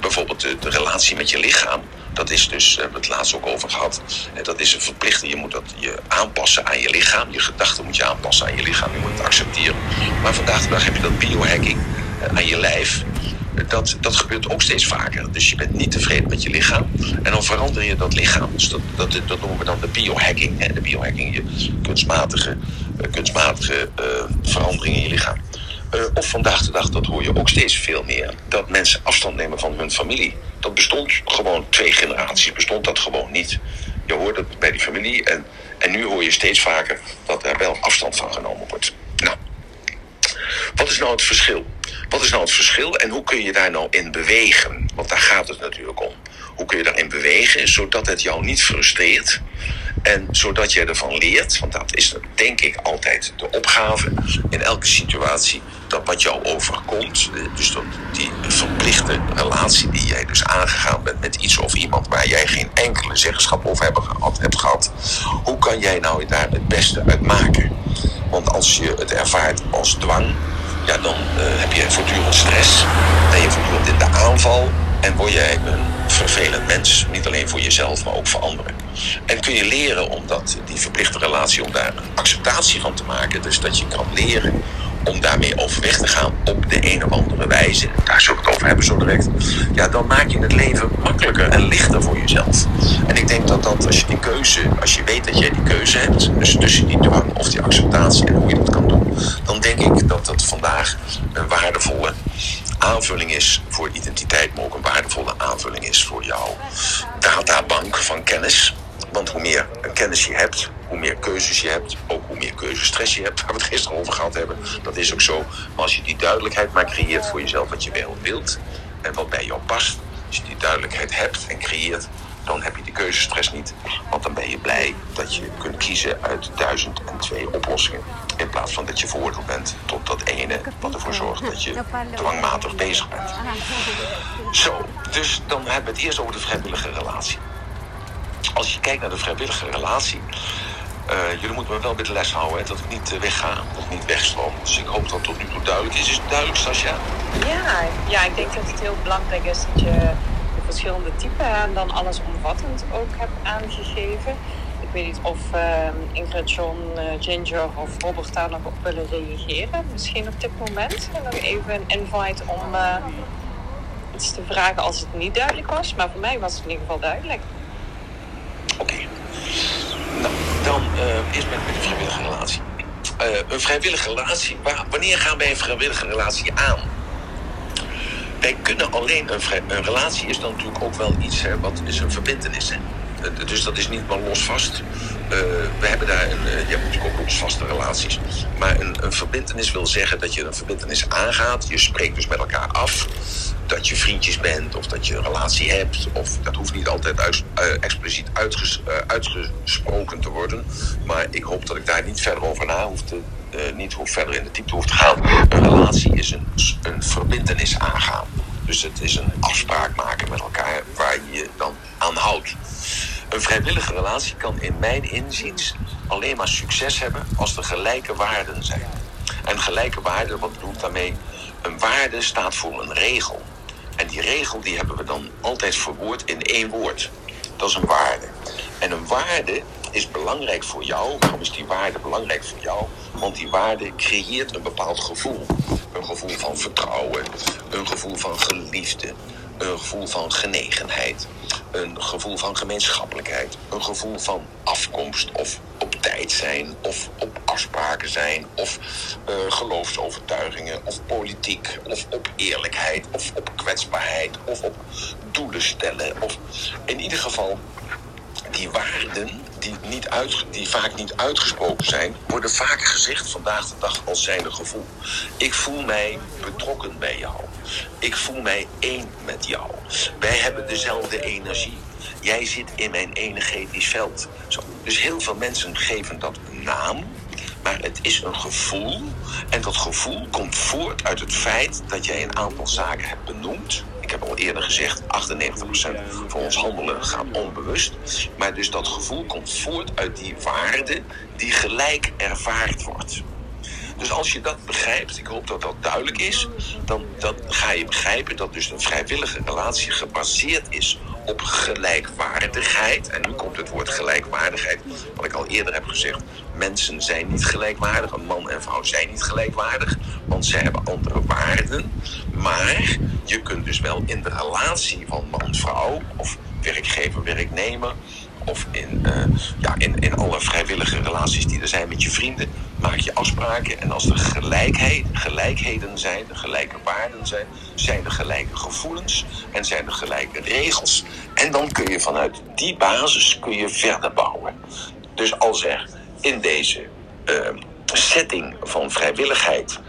bijvoorbeeld de, de, relatie met je lichaam. Dat is dus, we hebben het laatst ook over gehad. dat is een verplichting. Je moet dat je aanpassen aan je lichaam. Je gedachten moet je aanpassen aan je lichaam. Je moet het accepteren. Maar vandaag de dag heb je dat biohacking. Aan je lijf. Dat, dat gebeurt ook steeds vaker. Dus je bent niet tevreden met je lichaam. En dan verander je dat lichaam. Dus dat, dat, dat noemen we dan de biohacking. Hè? De biohacking, je kunstmatige, uh, kunstmatige uh, verandering in je lichaam. Uh, of vandaag de dag, dat hoor je ook steeds veel meer. Dat mensen afstand nemen van hun familie. Dat bestond gewoon twee generaties, bestond dat gewoon niet. Je hoort het bij die familie en, en nu hoor je steeds vaker dat er wel afstand van genomen wordt. Nou, wat is nou het verschil? Wat is nou het verschil en hoe kun je daar nou in bewegen? Want daar gaat het natuurlijk om. Hoe kun je daarin bewegen zodat het jou niet frustreert en zodat je ervan leert, want dat is denk ik altijd de opgave in elke situatie, dat wat jou overkomt, dus dat die verplichte relatie die jij dus aangegaan bent met iets of iemand waar jij geen enkele zeggenschap over hebt gehad, hoe kan jij nou daar het beste uit maken? Want als je het ervaart als dwang, ja, dan uh, heb je voortdurend stress, ben je voortdurend in de aanval en word jij een vervelend mens, niet alleen voor jezelf, maar ook voor anderen. En kun je leren om dat, die verplichte relatie, om daar een acceptatie van te maken. Dus dat je kan leren om daarmee overweg te gaan op de een of andere wijze. Daar zullen we het over hebben zo direct. Ja, dan maak je het leven makkelijker en lichter voor jezelf. En ik denk dat dat als je die keuze, als je weet dat jij die keuze hebt, dus tussen die dwang of die acceptatie en hoe je dat kan doen, dan denk ik dat dat vandaag een waardevolle aanvulling is voor identiteit, maar ook een waardevolle aanvulling is voor jouw databank van kennis. Want hoe meer kennis je hebt, hoe meer keuzes je hebt, ook hoe meer keuzestress je hebt, *laughs* waar we het gisteren over gehad hebben. Dat is ook zo. Maar als je die duidelijkheid maar creëert voor jezelf wat je wel wilt en wat bij jou past, als je die duidelijkheid hebt en creëert, dan heb je die keuzestress niet. Want dan ben je blij dat je kunt kiezen uit duizend en twee oplossingen. In plaats van dat je veroordeeld bent tot dat ene wat ervoor zorgt dat je dwangmatig bezig bent. Zo, dus dan hebben we het eerst over de vrijwillige relatie. Als je kijkt naar de vrijwillige relatie. Uh, jullie moeten me wel bij de les houden, dat ik niet uh, wegga, ik niet wegstroom. Dus ik hoop dat tot nu toe duidelijk is. Is het duidelijk, Sascha? Ja, ja, ik denk dat het heel belangrijk is dat je verschillende typen en dan alles omvattend ook hebt aangegeven. Ik weet niet of uh, Ingrid, John, uh, Ginger of Robert daar nog op willen reageren. Misschien op dit moment. En nog even een invite om uh, iets te vragen als het niet duidelijk was. Maar voor mij was het in ieder geval duidelijk. Oké. Nou, dan eerst met, met de vrijwillige relatie. een vrijwillige relatie, wanneer gaan wij een vrijwillige relatie aan? Wij kunnen alleen een, een, relatie is dan natuurlijk ook wel iets hè, wat is een verbindenis. Hè. Eh, dus dat is niet maar losvast. Uh, we hebben daar een, uh, je hebt natuurlijk ook losvaste relaties. Maar een, een verbindenis wil zeggen dat je een verbindenis aangaat. Je spreekt dus met elkaar af dat je vriendjes bent of dat je een relatie hebt. Of dat hoeft niet altijd expliciet uitges, uitgesproken te worden. Maar ik hoop dat ik daar niet verder over na hoef te, uh, niet hoe verder in de diepte hoeft te gaan. Een relatie is een, een verbindenis aangaan. Dus het is een afspraak maken met elkaar waar je je dan aan houdt. Een vrijwillige relatie kan in mijn inziens alleen maar succes hebben als er gelijke waarden zijn. En gelijke waarden, wat ik daarmee? Een waarde staat voor een regel. En die regel die hebben we dan altijd verwoord in één woord. Dat is een waarde. En een waarde is belangrijk voor jou. Waarom is die waarde belangrijk voor jou? Want die waarde creëert een bepaald gevoel. Een gevoel van vertrouwen, een gevoel van geliefde, een gevoel van genegenheid, een gevoel van gemeenschappelijkheid, een gevoel van afkomst of op tijd zijn of op afspraken zijn of uh, geloofsovertuigingen of politiek of op eerlijkheid of op kwetsbaarheid of op doelen stellen of in ieder geval die waarden die, niet uit, vaak niet uitgesproken zijn, worden vaak gezegd vandaag de dag als zijnde gevoel. Ik voel mij betrokken bij jou. Ik voel mij één met jou. Wij hebben dezelfde energie. Jij zit in mijn energetisch veld. Zo. Dus heel veel mensen geven dat naam, maar het is een gevoel. En dat gevoel komt voort uit het feit dat jij een aantal zaken hebt benoemd ik heb al eerder gezegd, 98% van ons handelen gaat onbewust. Maar dus dat gevoel komt voort uit die waarde die gelijk ervaard wordt. Dus als je dat begrijpt, ik hoop dat dat duidelijk is, dan, dan ga je begrijpen dat dus een vrijwillige relatie gebaseerd is op gelijkwaardigheid. En nu komt het woord gelijkwaardigheid, wat ik al eerder heb gezegd. Mensen zijn niet gelijkwaardig, een man en vrouw zijn niet gelijkwaardig, want zij hebben andere waarden. Maar je kunt dus wel in de relatie van man-vrouw of werkgever-werknemer of in, uh, ja, in, in alle vrijwillige relaties die er zijn met je vrienden, maak je afspraken. En als er gelijkheid, gelijkheden zijn, de gelijke waarden zijn, zijn er gelijke gevoelens en zijn er gelijke regels. En dan kun je vanuit die basis kun je verder bouwen. Dus als er in deze uh, setting van vrijwilligheid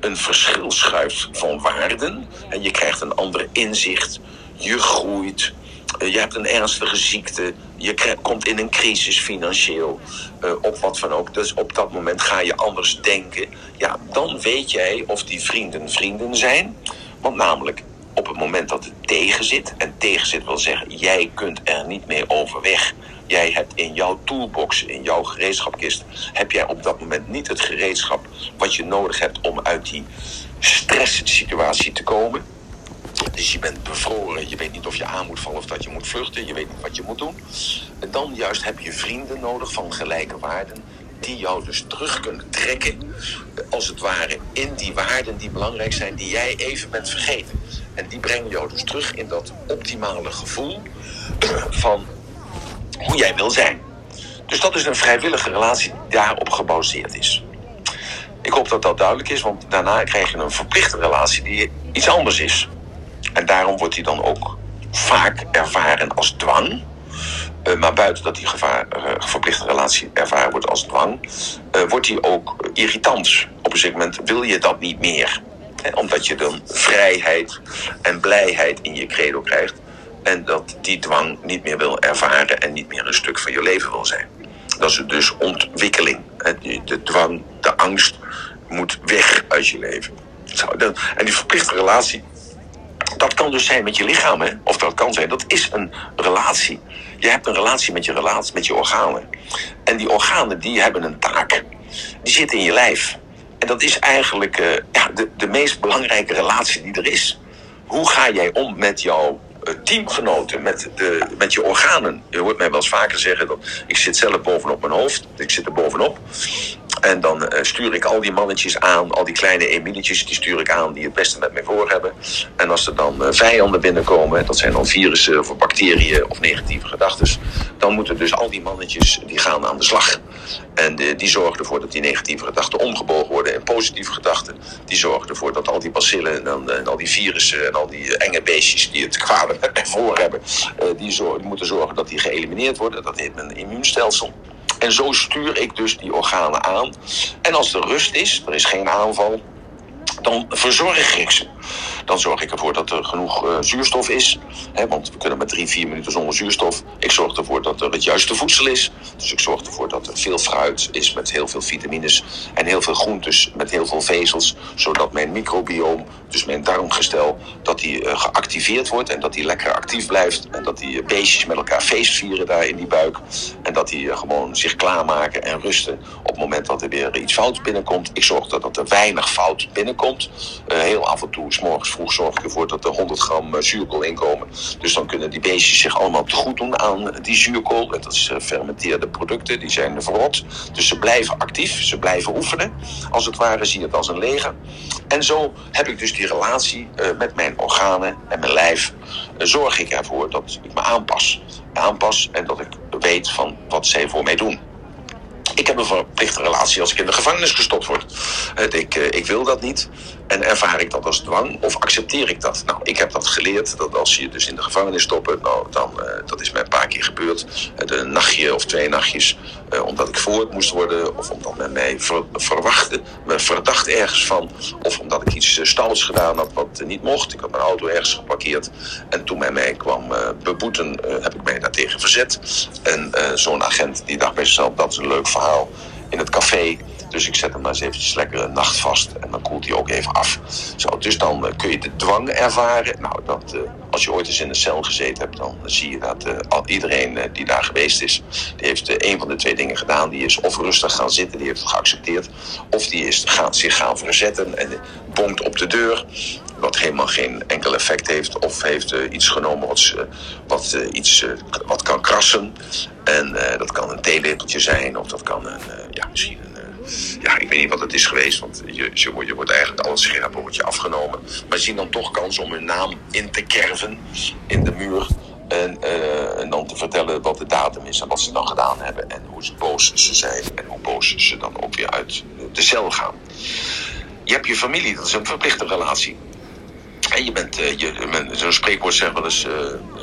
een verschil schuift van waarden en je krijgt een ander inzicht, je groeit, je hebt een ernstige ziekte, je komt in een crisis financieel, uh, op wat van ook. Dus op dat moment ga je anders denken. Ja, dan weet jij of die vrienden vrienden zijn. Want namelijk, op het moment dat het tegenzit, en tegenzit wil zeggen, jij kunt er niet mee overweg. Jij hebt in jouw toolbox, in jouw gereedschapkist, heb jij op dat moment niet het gereedschap wat je nodig hebt om uit die stresssituatie te komen dus je bent bevroren, je weet niet of je aan moet vallen of dat je moet vluchten, je weet niet wat je moet doen. En dan juist heb je vrienden nodig van gelijke waarden, die jou dus terug kunnen trekken, als het ware, in die waarden die belangrijk zijn, die jij even bent vergeten. En die brengen jou dus terug in dat optimale gevoel van hoe jij wil zijn. Dus dat is een vrijwillige relatie die daarop gebaseerd is. Ik hoop dat dat duidelijk is, want daarna krijg je een verplichte relatie die iets anders is. En daarom wordt hij dan ook vaak ervaren als dwang. Uh, maar buiten dat die gevaar, uh, verplichte relatie ervaren wordt als dwang, uh, wordt hij ook irritant. Op een zeker moment wil je dat niet meer. Hè, omdat je dan vrijheid en blijheid in je credo krijgt. En dat die dwang niet meer wil ervaren en niet meer een stuk van je leven wil zijn. Dat is dus ontwikkeling. De dwang, de angst moet weg uit je leven. En die verplichte relatie dat kan dus zijn met je lichaam, hè? of dat kan zijn, dat is een relatie. Je hebt een relatie met je relatie, met je organen. En die organen die hebben een taak. Die zitten in je lijf. En dat is eigenlijk uh, ja, de, de meest belangrijke relatie die er is. Hoe ga jij om met jouw teamgenoten, met, de, met je organen? Je hoort mij wel eens vaker zeggen dat ik zit zelf bovenop mijn hoofd. Ik zit er bovenop. En dan uh, stuur ik al die mannetjes aan, al die kleine Emilietjes, die stuur ik aan die het beste met mij voor hebben. En als er dan uh, vijanden binnenkomen, dat zijn dan virussen of bacteriën of negatieve gedachten, dan moeten dus al die mannetjes die gaan aan de slag. En die zorgen ervoor dat die negatieve gedachten omgebogen worden in positieve gedachten. Die zorgen ervoor dat al die bacillen en, en al die virussen en al die enge beestjes die het kwade *laughs* met mij voor hebben, die, die moeten zorgen dat die geëlimineerd worden. Dat heet mijn immuunstelsel. En zo stuur ik dus die organen aan. En als er rust is, er is geen aanval, dan verzorg ik ze. Dan zorg ik ervoor dat er genoeg uh, zuurstof is. Hè, want we kunnen maar drie, vier minuten zonder zuurstof. Ik zorg ervoor dat er het juiste voedsel is. Dus ik zorg ervoor dat er veel fruit is met heel veel vitamines. En heel veel groentes met heel veel vezels. Zodat mijn microbioom, dus mijn darmgestel, dat die uh, geactiveerd wordt. En dat die lekker actief blijft. En dat die beestjes met elkaar feest vieren daar in die buik. En dat die gewoon zich klaarmaken en rusten op het moment dat er weer iets fout binnenkomt. Ik zorg dat er weinig fout binnenkomt. heel af en toe, s morgens vroeg zorg ik ervoor dat er 100 gram eh, zuurkool inkomen. Dus dan kunnen die beestjes zich allemaal te goed doen aan die zuurkool. Dat is fermenteerde producten, die zijn verrot. Dus ze blijven actief, ze blijven oefenen. Als het ware zie je het als een leger. En zo heb ik dus die relatie uh, met mijn organen en mijn lijf. Zorg ik ervoor dat ik me aanpas. Aanpas en dat ik weet van wat zij voor mij doen. Ik heb een verplichte relatie als ik in de gevangenis gestopt word. Ik, ik wil dat niet. En ervaar ik dat als dwang of accepteer ik dat? Nou, ik heb dat geleerd, dat als je dus in de gevangenis stoppen, nou, dan, uh, dat is mij een paar keer gebeurd. Een nachtje of twee nachtjes, uh, omdat ik voort moest worden, of omdat men mij ver, verwachtte, me verdacht ergens van, of omdat ik iets stals gedaan had wat niet mocht. Ik had mijn auto ergens geparkeerd en toen men mij kwam beboeten, heb ik mij daartegen verzet. En zo'n agent die dacht bij zichzelf, dat is een leuk verhaal in het café Dus ik zet hem maar eens eventjes lekker een nacht vast. En dan koelt hij ook even af. Zo, dus dan eh, kun je de dwang ervaren. Nou, dat, eh, als je ooit eens in een cel gezeten hebt, dan zie je dat eh, iedereen die daar geweest is, die heeft een van de twee dingen gedaan. Die is of rustig gaan zitten, die heeft het geaccepteerd. Of die is gaan, zich gaan verzetten en bonkt op de deur. Wat helemaal geen enkel effect heeft. Of heeft iets genomen wat, wat, iets, wat kan krassen. En dat kan een theelepeltje zijn. Of dat kan een, ja, misschien een... ja, ik weet niet wat het is geweest. Want je, je, wordt- je eigenlijk alles scherp wordt je afgenomen. Maar zien dan toch kans om hun naam in te kerven in de muur. En, eh, en dan te vertellen wat de datum is en wat ze dan gedaan hebben. En hoe ze boos ze zijn. En hoe boos ze dan ook weer uit de cel gaan. Je hebt je familie, dat is een verplichte relatie. En je bent, eh, je, men- zo'n spreekwoord zegt wel eens, eh,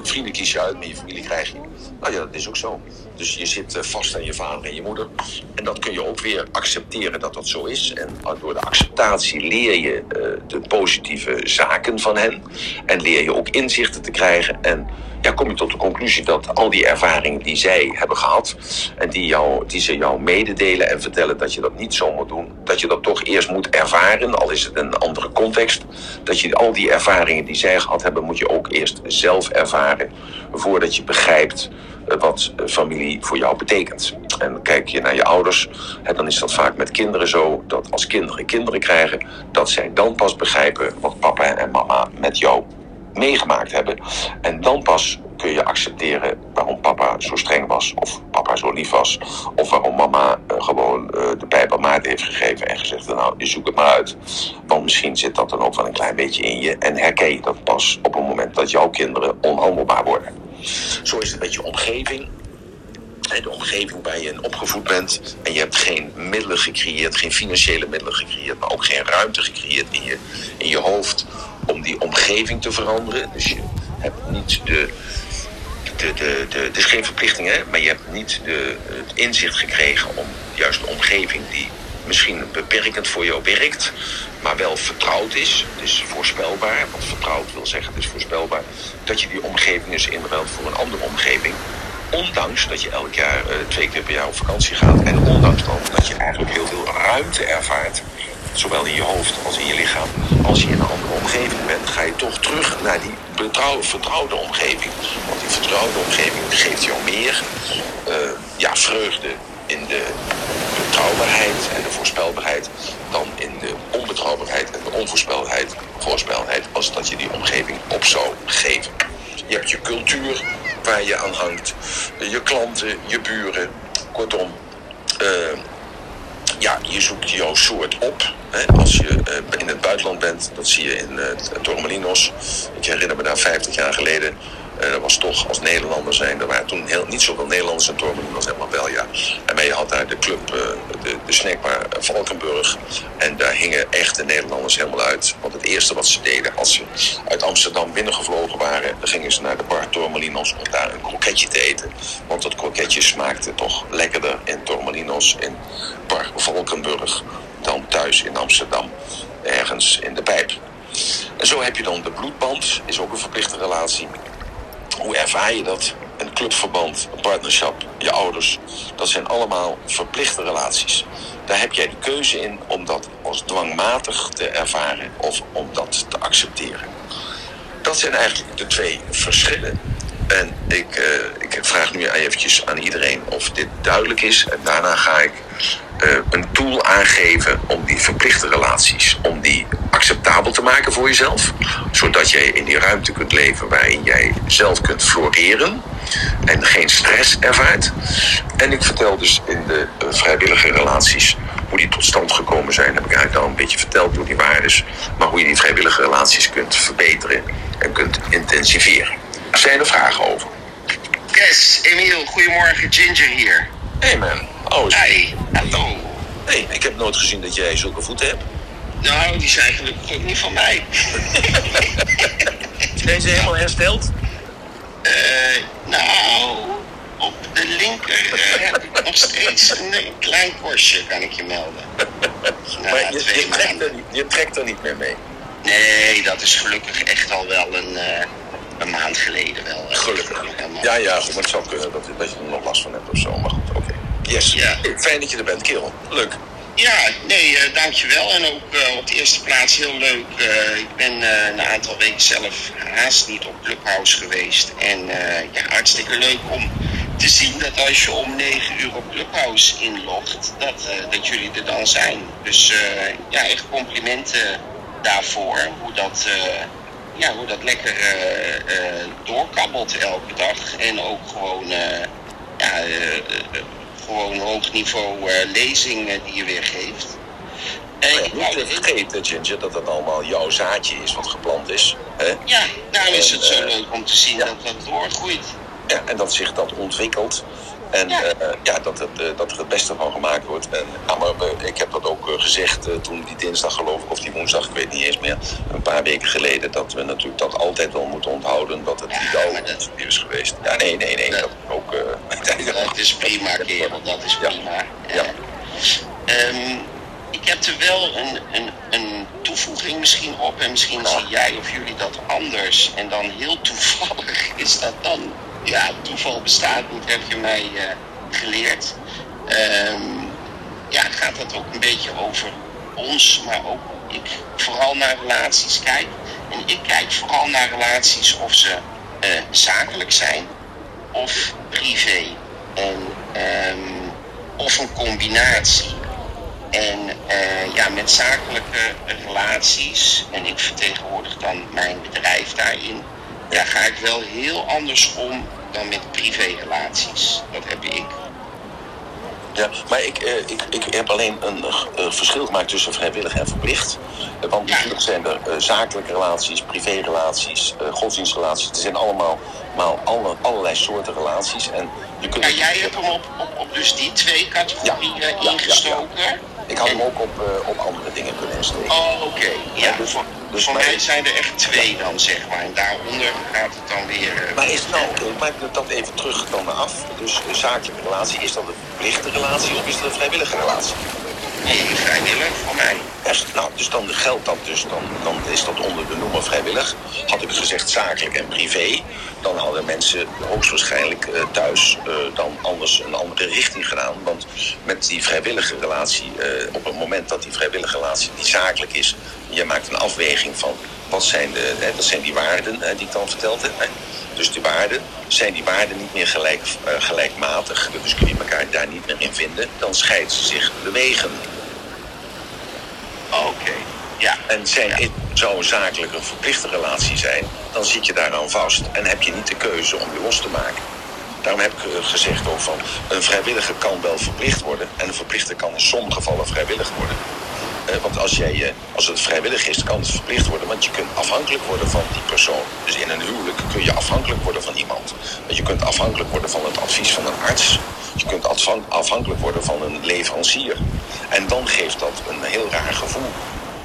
vrienden kies je uit, maar je familie krijg je. Nou ja, dat is ook zo. Dus je zit eh, vast aan je vader en je moeder. En dat kun je ook weer accepteren dat dat zo is. En door de acceptatie leer je eh, de positieve zaken van hen. En leer je ook inzichten te krijgen. En ja, kom je tot de conclusie dat al die ervaringen die zij hebben gehad. En die, jou, die ze jou mededelen en vertellen dat je dat niet zo moet doen. Dat je dat toch eerst moet ervaren, al is het een andere context. Dat je al die ervaringen die zij gehad hebben, moet je ook eerst zelf ervaren. Voordat je begrijpt wat familie voor jou betekent. En kijk je naar je ouders, hè, dan is dat vaak met kinderen zo dat als kinderen kinderen krijgen, dat zij dan pas begrijpen wat papa en mama met jou meegemaakt hebben. En dan pas kun je accepteren waarom papa zo streng was, of papa zo lief was, of waarom mama eh, gewoon eh, de pijp aan heeft gegeven en gezegd: Nou, je zoekt het maar uit. Want misschien zit dat dan ook wel een klein beetje in je en herken je dat pas op het moment dat jouw kinderen onhandelbaar worden. Zo is het met je omgeving. Hè, De omgeving waar je in opgevoed bent. En je hebt geen middelen gecreëerd, geen financiële middelen gecreëerd, maar ook geen ruimte gecreëerd in je, in je hoofd om die omgeving te veranderen. Dus je hebt niet de. de, de, de het is geen verplichting, hè, maar je hebt niet de, het inzicht gekregen om juist de omgeving die misschien beperkend voor jou werkt, maar wel vertrouwd is. Is voorspelbaar. Wat vertrouwd wil zeggen, het is voorspelbaar. Dat je die omgeving dus inruilt voor een andere omgeving. Ondanks dat je elk jaar eh, twee keer per jaar op vakantie gaat. En ondanks dan dat je eigenlijk heel veel ruimte ervaart. Zowel in je hoofd als in je lichaam. Als je in een andere omgeving bent, ga je toch terug naar die vertrouwde omgeving. Want die vertrouwde omgeving geeft jou meer eh, ja, vreugde in de betrouwbaarheid en de voorspelbaarheid dan in de onbetrouwbaarheid en de onvoorspelbaarheid voorspelbaarheid als dat je die omgeving op zou geven. Je hebt je cultuur waar je aan hangt, je klanten, je buren, kortom. eh, ja, je zoekt jouw soort op. Hè. Als je eh, in het buitenland bent, dat zie je in eh Torremolinos. Ik herinner me daar 50 jaar geleden. Eh, dat was toch als Nederlander zijn. Er waren toen heel, niet zoveel Nederlanders in Torremolinos, helemaal wel ja. En je had daar de club, eh, de, de snackbar eh, Valkenburg. En daar hingen echte Nederlanders helemaal uit. Want het eerste wat ze deden als ze uit Amsterdam binnengevlogen waren, dan gingen ze naar de bar Torremolinos om daar een kroketje te eten. Want dat kroketje smaakte toch lekkerder in Torremolinos, in bar Valkenburg, dan thuis in Amsterdam, ergens in de pijp. En zo heb je dan de bloedband, is ook een verplichte relatie. Hoe ervaar je dat? Een clubverband, een partnerschap, je ouders. Dat zijn allemaal verplichte relaties. Daar heb jij de keuze in om dat als dwangmatig te ervaren of om dat te accepteren. Dat zijn eigenlijk de twee verschillen. En ik, eh, ik vraag nu eventjes aan iedereen of dit duidelijk is. En daarna ga ik eh, een tool aangeven om die verplichte relaties, om die acceptabel te maken voor jezelf. Zodat jij in die ruimte kunt leven waarin jij zelf kunt floreren en geen stress ervaart. En ik vertel dus in de eh, vrijwillige relaties hoe die tot stand gekomen zijn. Heb ik eigenlijk al een beetje verteld hoe die waar is. Maar hoe je die vrijwillige relaties kunt verbeteren en kunt intensiveren. Zijn er vragen over? Yes, Emiel, goedemorgen, Ginger hier. Hey man, oh, is- Hi, hallo. hey, ik heb nooit gezien dat jij zulke voeten hebt. Nou, die zijn gelukkig ook niet van mij. *laughs* Zijn ze helemaal hersteld? Eh, nou, op de linker eh, heb ik nog steeds een klein korstje, kan ik je melden. Na Maar je, je, trekt er, niet- je trekt er niet meer mee. Nee, dat is gelukkig echt al wel een, eh, een maand geleden wel. eh, Gelukkig. helemaal. Ja, ja, goed, maar het zou kunnen dat, dat je er nog last van hebt of zo. Maar goed, oké. Yes. Ja. Fijn dat je er bent, kerel. Leuk. Ja, nee, uh, dankjewel. En ook uh, op de eerste plaats heel leuk. Uh, ik ben een aantal weken zelf haast niet op Clubhouse geweest. En ja, hartstikke leuk om te zien dat als je om 9 uur op Clubhouse inlogt, dat, dat jullie er dan zijn. Dus ja, echt complimenten daarvoor. Hoe dat, ja, hoe dat lekker doorkabbelt elke dag. En ook gewoon ja, gewoon hoog niveau lezingen die je weer geeft. En ja, niet te vergeten, Ginger, dat dat allemaal jouw zaadje is wat geplant is. Hè? Ja, daarom is het zo leuk om te zien ja. dat dat doorgroeit. Ja, en dat zich dat ontwikkelt. En ja, uh, ja dat, het, uh, dat er het beste van gemaakt wordt. En, ja, maar ik heb dat ook gezegd toen die dinsdag geloof ik, of die woensdag, ik weet niet eens meer, een paar weken geleden, dat we natuurlijk dat altijd wel moeten onthouden, dat het niet al dat... is geweest. Ja, nee, nee, nee, dat, dat ook... *laughs* dat is prima, kerel, dat is prima. Ja. Um, ik heb er wel een, een, een toevoeging misschien op en misschien zie jij of jullie dat anders. En dan heel toevallig is dat dan ja, toeval bestaat niet, heb je mij uh, geleerd. Um, ja, gaat dat ook een beetje over ons, maar ook ik vooral naar relaties kijk. En ik kijk vooral naar relaties of ze uh, zakelijk zijn of privé. En, um, of een combinatie. En uh, ja, met zakelijke relaties, en ik vertegenwoordig dan mijn bedrijf daarin, ja, ga ik wel heel anders om dan met privérelaties. Dat heb ik. Ja, maar ik, eh, ik, ik heb alleen een uh, verschil gemaakt tussen vrijwillig en verplicht. Want natuurlijk zijn er uh, zakelijke relaties, privérelaties, godsdienstrelaties. Er zijn allemaal maar alle, allerlei soorten relaties. En je kunt ja, jij hebt hem op, op, op dus die twee categorieën ja, ingestoken. Ja, ik had hem ook op, op andere dingen kunnen insteken. Oh, oké. Okay. Ja, dus, dus voor mij zijn er echt twee dan, zeg maar. En daaronder gaat het dan weer... Uh, maar is het nou, ik maak dat even terug dan af. Dus een zakelijke relatie, is dat een verplichte relatie of is dat een vrijwillige relatie? Nee, vrijwillig voor mij. Nou, dus dan geldt dat dus, dan, dan is dat onder de noemer vrijwillig. Had ik gezegd zakelijk en privé, dan hadden mensen hoogstwaarschijnlijk uh, thuis uh, dan anders een andere richting gedaan. Want met die vrijwillige relatie, uh, op het moment dat die vrijwillige relatie die zakelijk is, je maakt een afweging van wat zijn de, hè, dat zijn die waarden hè, die ik dan verteld heb. Dus die waarden, zijn die waarden niet meer gelijk, gelijkmatig, dus kun je elkaar daar niet meer in vinden, dan scheiden ze zich de wegen. Oké, okay. ja. En zijn, ja. zou een zakelijk een verplichte relatie zijn, dan zit je daaraan vast en heb je niet de keuze om je los te maken. Daarom heb ik gezegd ook van een vrijwillige kan wel verplicht worden en een verplichte kan in sommige gevallen vrijwillig worden. Want als, jij, als het vrijwillig is, kan het verplicht worden. Want je kunt afhankelijk worden van die persoon. Dus in een huwelijk kun je afhankelijk worden van iemand. Je kunt afhankelijk worden van het advies van een arts. Je kunt afhankelijk worden van een leverancier. En dan geeft dat een heel raar gevoel.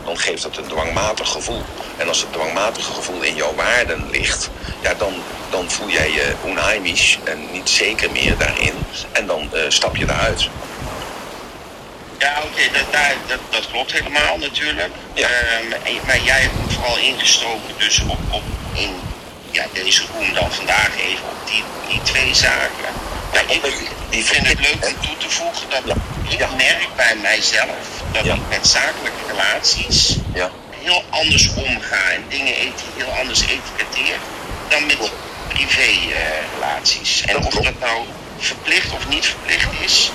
Dan geeft dat een dwangmatig gevoel. En als het dwangmatige gevoel in jouw waarden ligt, ja, dan, dan voel jij je onheimisch en niet zeker meer daarin. En dan uh, stap je eruit. Ja, oké, okay, dat, dat, dat, klopt helemaal natuurlijk. Ja. Um, maar jij hebt vooral ingestoken dus op, op in ja, deze room dan vandaag even op die, die twee zaken. Maar ja, ik, ik vind het leuk om toe te voegen dat ja. ik ja. merk bij mijzelf dat ik met zakelijke relaties heel anders omga en dingen heel anders etiketteer dan met privé uh, relaties. En of dat nou verplicht of niet verplicht is.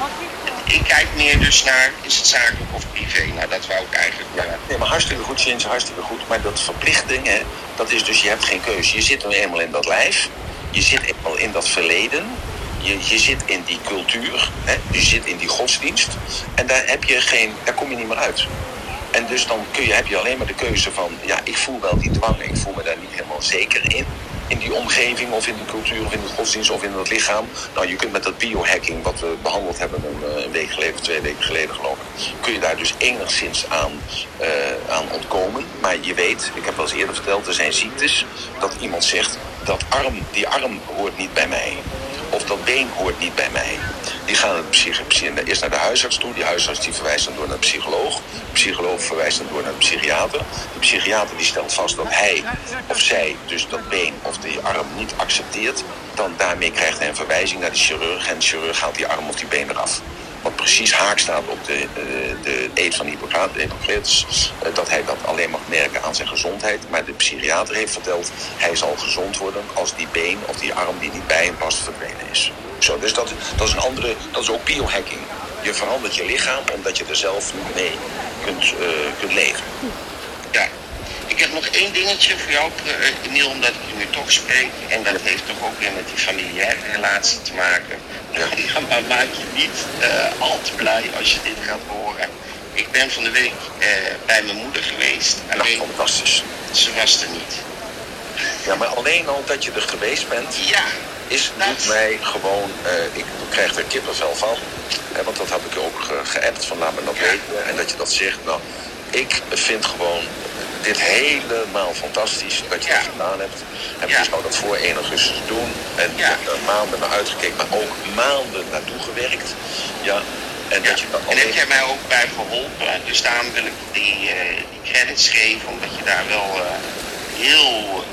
Ik kijk meer dus naar, is het zakelijk of privé? Nou, dat wou ik eigenlijk... Ja, nee, maar hartstikke goed, Sins, hartstikke goed. Maar dat verplichting, hè, dat is dus, je hebt geen keuze. Je zit nu eenmaal in dat lijf. Je zit eenmaal in dat verleden. Je, je zit in die cultuur. Hè, je zit in die godsdienst. En daar, heb je geen, daar kom je niet meer uit. En dus dan kun je, heb je alleen maar de keuze van... ja, ik voel wel die dwang. Ik voel me daar niet helemaal zeker in in die omgeving of in de cultuur of in de godsdienst of in het lichaam. Nou, je kunt met dat biohacking wat we behandeld hebben een, een week geleden, twee weken geleden geloof ik, kun je daar dus enigszins aan, uh, aan ontkomen. Maar je weet, ik heb wel eens eerder verteld, er zijn ziektes dat iemand zegt dat arm, die arm hoort niet bij mij. Of dat been hoort niet bij mij. Die gaan eerst naar de huisarts toe. Die huisarts die verwijst dan door naar de psycholoog. De psycholoog verwijst dan door naar de psychiater. De psychiater die stelt vast dat hij of zij dus dat been of die arm niet accepteert. Dan daarmee krijgt hij een verwijzing naar de chirurg. En de chirurg haalt die arm of die been eraf. wat precies haak staat op de, uh, de eet van Hippocrates, uh, dat hij dat alleen mag merken aan zijn gezondheid. Maar de psychiater heeft verteld, hij zal gezond worden als die been of die arm die niet bij hem past verdwenen is. Zo, dus dat, dat is een andere, dat is ook biohacking. Je verandert je lichaam omdat je er zelf niet mee kunt, uh, kunt leven. Ja, ik heb nog één dingetje voor jou, Emiel, omdat ik je nu toch spreek. En dat heeft toch ook weer met die familiaire relatie te maken. Ja. *laughs* maar maak je niet uh, al te blij als je dit gaat horen. Ik ben van de week uh, bij mijn moeder geweest. Alleen, fantastisch. Ze was er niet. Ja, maar alleen al dat je er geweest bent, ja, is, doet mij gewoon, uh, ik krijg er kippenvel van. Hè, want dat heb ik ook ge geappt van laat me dat weten. En dat je dat zegt, nou, ik vind gewoon dit helemaal fantastisch dat je ja. dat gedaan hebt. En ja. je zou dat voor 1 augustus doen. En ja. hebt er maanden naar uitgekeken, maar ook maanden naartoe gewerkt. Ja. En, ja. dat je alleen... en heb jij mij ook bij geholpen. Dus daarom wil ik die, uh, die credits geven, omdat je daar wel uh, heel,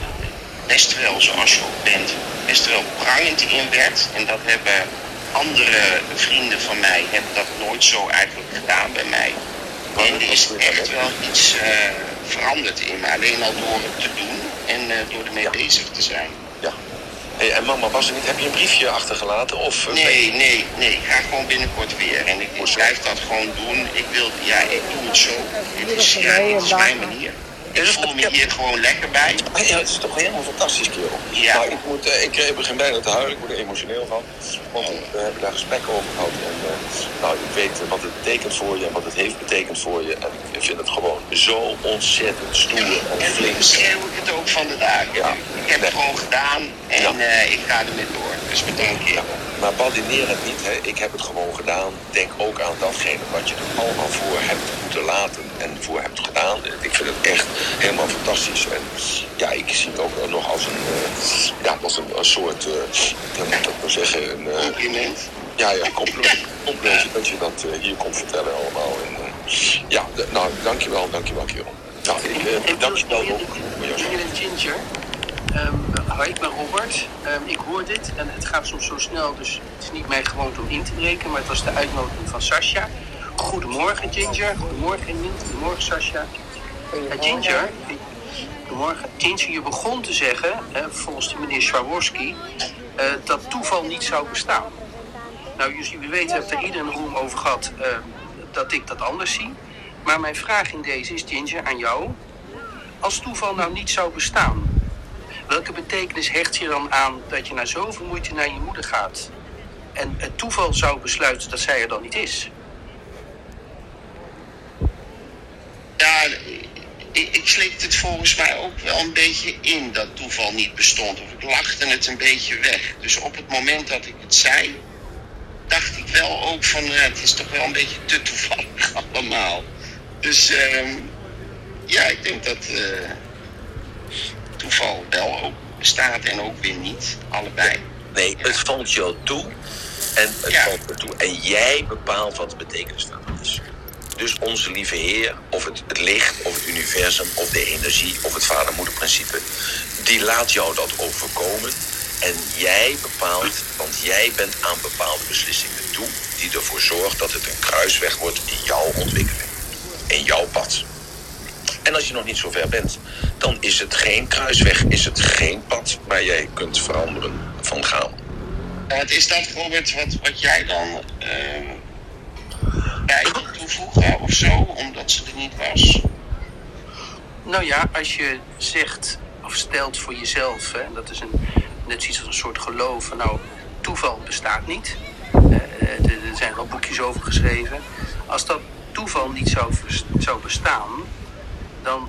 best wel zoals je ook bent, best wel prangend in werd. En dat hebben andere vrienden van mij hebben dat nooit zo eigenlijk gedaan bij mij. En er is echt wel iets uh, veranderd in me. Alleen al door het te doen en uh, door ermee ja. bezig te zijn. Ja. Hey, en mama, was er niet, heb je een briefje achtergelaten? Of, uh, nee, nee, nee. Ik ga gewoon binnenkort weer. En ik, ik blijf dat gewoon doen. Ik wil, ja, ik doe het zo. Het is, ja, dit is mijn manier. Ik voel me hier gewoon lekker bij. Ja, het is toch helemaal fantastisch, kerel. Ja. Nou, ik, moet, uh, ik begin bijna te huilen, ik word er emotioneel van. We hebben daar gesprekken over gehad. En uh, nou, ik weet wat het betekent voor je en wat het heeft betekend voor je. En ik vind het gewoon zo ontzettend stoer en flink. En schreeuw ik het ook van de dagen. Ja. Ik heb het gewoon gedaan en ja. uh, ik ga ermee door. Dus bedankt je. Ja. Maar badineer het niet, hè. ik heb het gewoon gedaan. Denk ook aan datgene wat je er allemaal voor hebt moeten laten en voor hebt gedaan. Ik vind het echt helemaal fantastisch. En ja, ik zie het ook nog als een, een, een soort, uh, moet ik maar zeggen, een... Uh, compliment. Ja, ja, compliment. complimentje dat je dat hier komt vertellen allemaal. En, ja, nou, dankjewel, dankjewel, kerel. Nou, ik dank je wel voor jouw Ginger. Um, hoi, ik ben Robert. Um, ik hoor dit en het gaat soms zo snel, dus het is niet mijn gewoonte om in te breken, maar het was de uitnodiging van Sascha. Goedemorgen Ginger, goedemorgen Emil, goedemorgen Sascha. Uh, Ginger, goedemorgen. Je begon te zeggen, uh, volgens de meneer Swarovski, uh, dat toeval niet zou bestaan. Nou, jullie weten, heb er ieder een room over gehad dat ik dat anders zie. Maar mijn vraag in deze is, Ginger, aan jou. Als toeval nou niet zou bestaan, welke betekenis hecht je dan aan dat je na zoveel moeite naar je moeder gaat en het toeval zou besluiten dat zij er dan niet is? Ja, ik, ik sleepte het volgens mij ook wel een beetje in dat toeval niet bestond. Of ik lachte het een beetje weg. Dus op het moment dat ik het zei, dacht ik wel ook van uh, het is toch wel een beetje te toevallig *laughs* allemaal. Dus uh, ja, ik denk dat uh, toeval wel ook bestaat en ook weer niet. Allebei. Nee, ja. het valt jou toe en het ja. valt me toe. En jij bepaalt wat de betekenis. Dus onze lieve Heer, of het, het licht, of het universum, of de energie, of het vader-moeder-principe, die laat jou dat overkomen. En jij bepaalt, want jij bent aan bepaalde beslissingen toe, die ervoor zorgt dat het een kruisweg wordt in jouw ontwikkeling, in jouw pad. En als je nog niet zo ver bent, dan is het geen kruisweg, is het geen pad waar jij kunt veranderen van gaan. Wat is dat, Robert, wat, wat jij dan uh, bij toevoegen of zo, omdat ze er niet was? Nou ja, als je zegt of stelt voor jezelf, hè, dat is een, net zoiets als een soort geloof. Nou, toeval bestaat niet. Uh, er zijn wel boekjes over geschreven. Als dat toeval niet zou, zou bestaan, dan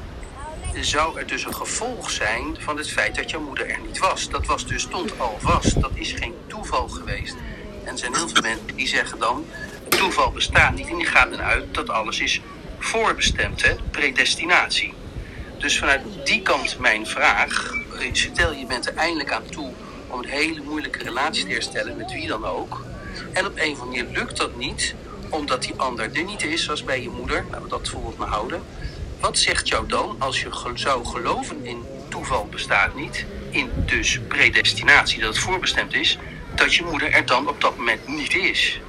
zou er dus een gevolg zijn van het feit dat jouw moeder er niet was. Dat was dus, stond al vast. Dat is geen toeval geweest. En er zijn heel veel mensen die zeggen dan, toeval bestaat niet. En die gaan eruit dat alles is voorbestemd, hè? predestinatie. Dus vanuit die kant mijn vraag. Stel je bent er eindelijk aan toe om een hele moeilijke relatie te herstellen met wie dan ook. En op een of andere manier lukt dat niet, omdat die ander er niet is, zoals bij je moeder. Laten we dat voorbeeld maar houden. Wat zegt jou dan als je zou geloven in toeval bestaat niet, in dus predestinatie, dat het voorbestemd is, dat je moeder er dan op dat moment niet is?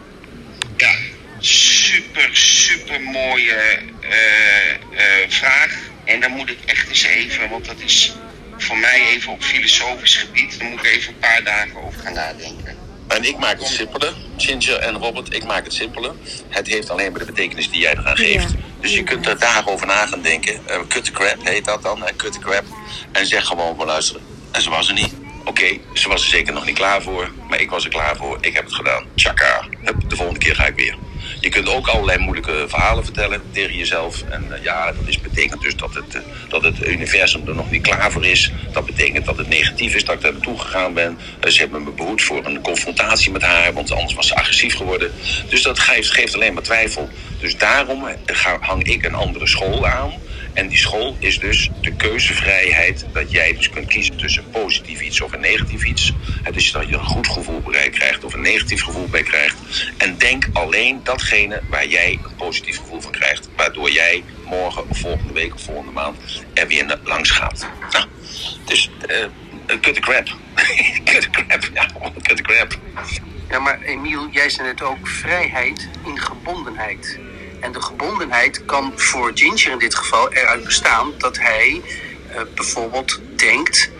Ja, super, super mooie eh, eh, vraag. En dan moet ik echt eens even, want dat is voor mij even op filosofisch gebied. Dan moet ik even een paar dagen over gaan nadenken. En ik maak het simpeler, Ginger en Robert, ik maak het simpeler. Het heeft alleen maar de betekenis die jij eraan geeft. Dus je kunt er dagen over na gaan denken. Uh, cut the crap heet dat dan, hè? cut the crap. En zeg gewoon van luisteren. En ze was er niet. Oké, ze was er zeker nog niet klaar voor. Maar ik was er klaar voor. Ik heb het gedaan. Tjaka. De volgende keer ga ik weer. Je kunt ook allerlei moeilijke verhalen vertellen tegen jezelf. En uh, ja, dat is, betekent dus dat het, uh, dat het universum er nog niet klaar voor is. Dat betekent dat het negatief is dat ik daar naartoe gegaan ben. Uh, ze hebben me behoed voor een confrontatie met haar, want anders was ze agressief geworden. Dus dat geeft, geeft alleen maar twijfel. Dus daarom hang ik een andere school aan. En die school is dus de keuzevrijheid dat jij dus kunt kiezen tussen positief iets of een negatief iets. Het is dat je een goed gevoel bij krijgt of een negatief gevoel bij krijgt. En denk alleen datgene waar jij een positief gevoel van krijgt. Waardoor jij morgen of volgende week of volgende maand er weer langs gaat. Nou, dus uh, cut the crap. *laughs* cut the crap, ja, cut the crap. Ja, maar Emiel, jij zei net ook vrijheid in gebondenheid. En de gebondenheid kan voor Ginger in dit geval eruit bestaan dat hij uh, bijvoorbeeld denkt: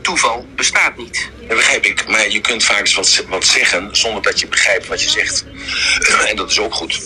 toeval bestaat niet. Dat begrijp ik, maar je kunt vaak eens wat, wat zeggen zonder dat je begrijpt wat je zegt. *clears throat* en dat is ook goed.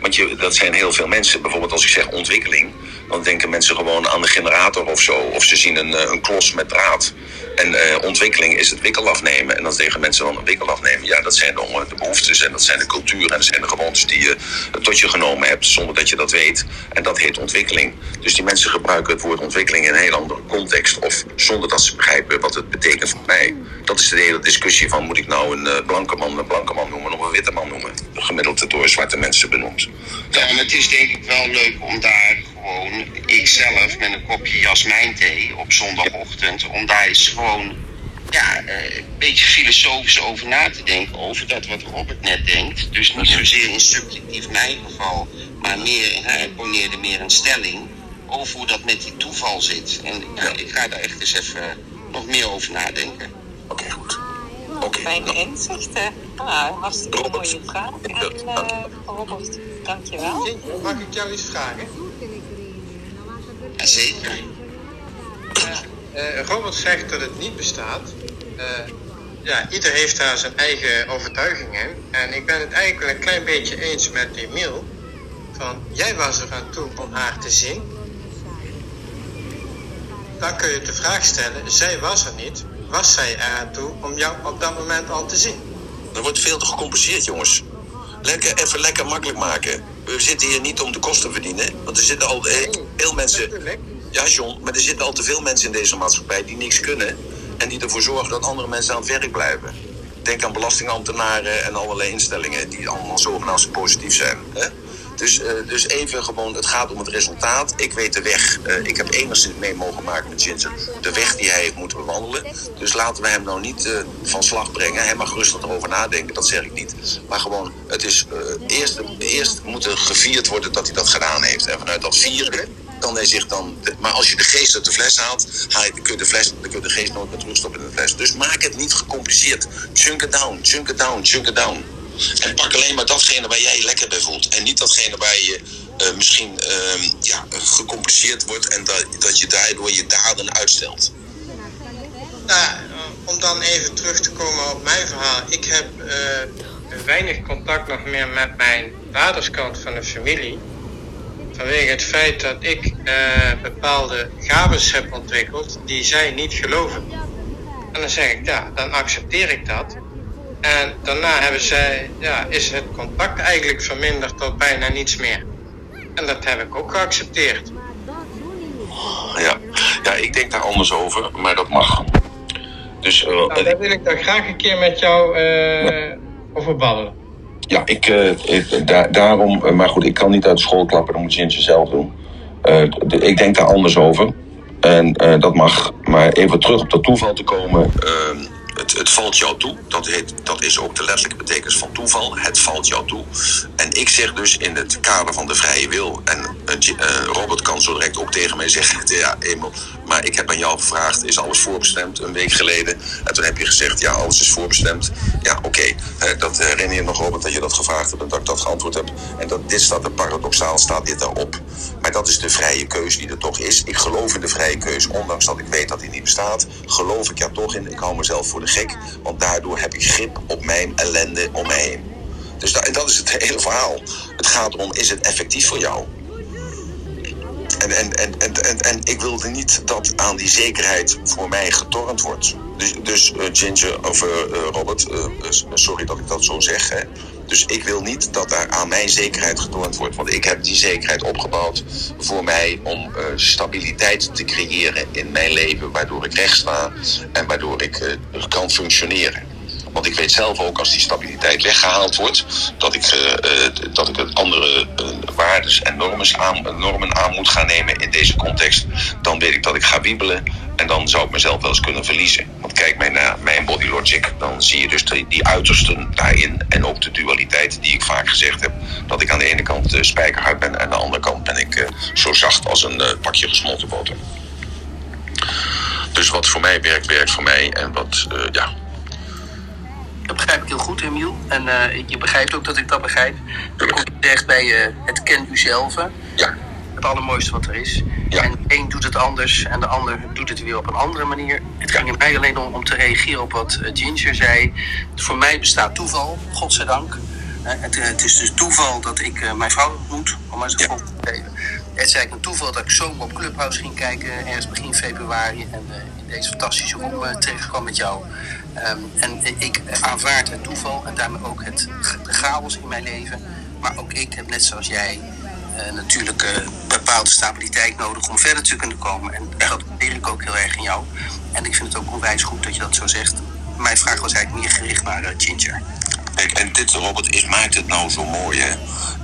Want je, dat zijn heel veel mensen. Bijvoorbeeld als ik zeg ontwikkeling, dan denken mensen gewoon aan de generator of zo. Of ze zien een, een klos met draad. En uh, ontwikkeling is het wikkel afnemen. En dan zeggen mensen dan een wikkel afnemen. Ja, dat zijn de, de behoeftes en dat zijn de cultuur en dat zijn de gewoontes die je tot je genomen hebt zonder dat je dat weet. En dat heet ontwikkeling. Dus die mensen gebruiken het woord ontwikkeling in een heel andere context. Of zonder dat ze begrijpen wat het betekent voor mij. Dat is de hele discussie van moet ik nou een uh, blanke man een blanke man noemen of een witte man noemen. Gemiddeld door zwarte mensen benoemd. Ja, het is denk ik wel leuk om daar gewoon, ikzelf met een kopje jasmijnthee op zondagochtend, om daar eens gewoon ja, een beetje filosofisch over na te denken. Over dat wat Robert net denkt. Dus niet zozeer in subjectief mijn geval, maar meer, hij poneerde meer een stelling over hoe dat met die toeval zit. En ja, ik ga daar echt eens even nog meer over nadenken. Oké, okay, goed. Okay, Fijne nou. inzichten. Ah, hartstikke Robert. mooie vraag. En uh, Robert, dankjewel. Mag ik jou iets vragen? Jazeker. Uh, Robert zegt dat het niet bestaat. Uh, ja, ieder heeft daar zijn eigen overtuiging in. En ik ben het eigenlijk een klein beetje eens met Emiel. Van, jij was er aan toe om haar te zien. Dan kun je de vraag stellen, zij was er niet. Was zij er aan toe om jou op dat moment al te zien? Er wordt veel te gecompenseerd, jongens. Lekker, even lekker makkelijk maken. We zitten hier niet om de kosten te verdienen. Want er zitten al heel, veel mensen... Ja, John, maar er zitten al te veel mensen in deze maatschappij die niks kunnen. En die ervoor zorgen dat andere mensen aan het werk blijven. Denk aan belastingambtenaren en allerlei instellingen die allemaal zogenaamd positief zijn. Hè? Dus, uh, dus even gewoon, het gaat om het resultaat. Ik weet de weg. Uh, ik heb enigszins mee mogen maken met Ginger. De weg die hij heeft moeten bewandelen. Dus laten we hem nou niet uh, van slag brengen. Hij mag rustig erover nadenken, dat zeg ik niet. Maar gewoon, het is eerst, eerst moet er gevierd worden dat hij dat gedaan heeft. En vanuit dat vieren dan. Maar als je de geest uit de fles haalt, haal je, kun, de fles, dan kun je de geest nooit meer terugstoppen in de fles. Dus maak het niet gecompliceerd. Chunk it down, chunk it down, chunk it down. En pak alleen maar datgene waar jij je lekker bij voelt. En niet datgene waar je uh, misschien uh, ja, gecompliceerd wordt en dat, dat je daardoor je daden uitstelt. Nou, om dan even terug te komen op mijn verhaal. Ik heb uh, weinig contact nog meer met mijn vaderskant van de familie. Vanwege het feit dat ik uh, bepaalde gaves heb ontwikkeld die zij niet geloven. En dan zeg ik, ja, dan accepteer ik dat. En daarna hebben zij, ja, is het contact eigenlijk verminderd tot bijna niets meer. En dat heb ik ook geaccepteerd. Ja, ja ik denk daar anders over, maar dat mag. Dus, uh, nou, daar wil ik dan graag een keer met jou uh, over babbelen. Ja, ik, uh, ik da daarom, maar goed, ik kan niet uit school klappen, dat moet je zelf doen. ik denk daar anders over. En dat mag. Maar even terug op dat toeval te komen. Het, valt jou toe. Dat, heet, dat is ook de letterlijke betekenis van toeval. Het valt jou toe. En ik zeg dus in het kader van de vrije wil. En uh, Robert kan zo direct ook tegen mij zeggen: *laughs* Ja, Emil, maar ik heb aan jou gevraagd: is alles voorbestemd een week geleden? En toen heb je gezegd: Ja, alles is voorbestemd. Ja, oké. Okay. Dat herinner je nog, Robert, dat je dat gevraagd hebt en dat ik dat geantwoord heb. En dat dit staat er paradoxaal, staat dit daarop. Maar dat is de vrije keus die er toch is. Ik geloof in de vrije keus, ondanks dat ik weet dat die niet bestaat. Geloof ik ja toch in. Ik hou mezelf voor gek, want daardoor heb ik grip op mijn ellende om mij heen. Dus dat, is het hele verhaal. Het gaat erom, is het effectief voor jou? En, en, en, en, en, ik wilde niet dat aan die zekerheid voor mij getornd wordt. Dus, dus uh, Ginger, of uh, Robert, uh, sorry dat ik dat zo zeg. Hè. Dus ik wil niet dat daar aan mijn zekerheid getornd wordt. Want ik heb die zekerheid opgebouwd voor mij om stabiliteit te creëren in mijn leven. Waardoor ik recht sta en waardoor ik kan functioneren. Want ik weet zelf ook als die stabiliteit weggehaald wordt, dat ik, uh, dat ik andere uh, waardes en normen aan, normen aan moet gaan nemen in deze context. Dan weet ik dat ik ga wiebelen en dan zou ik mezelf wel eens kunnen verliezen. Want kijk mij naar mijn body logic, dan zie je dus die, die uitersten daarin en ook de dualiteit die ik vaak gezegd heb. Dat ik aan de ene kant spijkerhard ben en aan de andere kant ben ik zo zacht als een pakje gesmolten boter. Dus wat voor mij werkt, werkt voor mij. En wat, ja, dat begrijp ik heel goed, Emiel. En uh, je begrijpt ook dat ik dat begrijp. Dan kom je terecht bij uh, het ken uzelf. Ja. Het allermooiste wat er is. Ja. En de een doet het anders en de ander doet het weer op een andere manier. Het ging mij alleen om, om te reageren op wat uh, Ginger zei. Voor mij bestaat toeval, godzijdank. Het, het, is dus toeval dat ik mijn vrouw ontmoet, om maar eens een voorbeeld te geven. Het is eigenlijk een toeval dat ik zo op Clubhouse ging kijken, ergens begin februari. En in deze fantastische room terecht kwam met jou. Um, en ik aanvaard het toeval en daarmee ook het, de chaos in mijn leven. Maar ook ik heb net zoals jij uh, natuurlijk uh, bepaalde stabiliteit nodig om verder te kunnen komen. En dat leer ik ook heel erg in jou. En ik vind het ook onwijs goed dat je dat zo zegt. Mijn vraag was eigenlijk meer gericht naar uh, Ginger. Kijk, en dit, Robert, is, maakt het nou zo mooi, hè?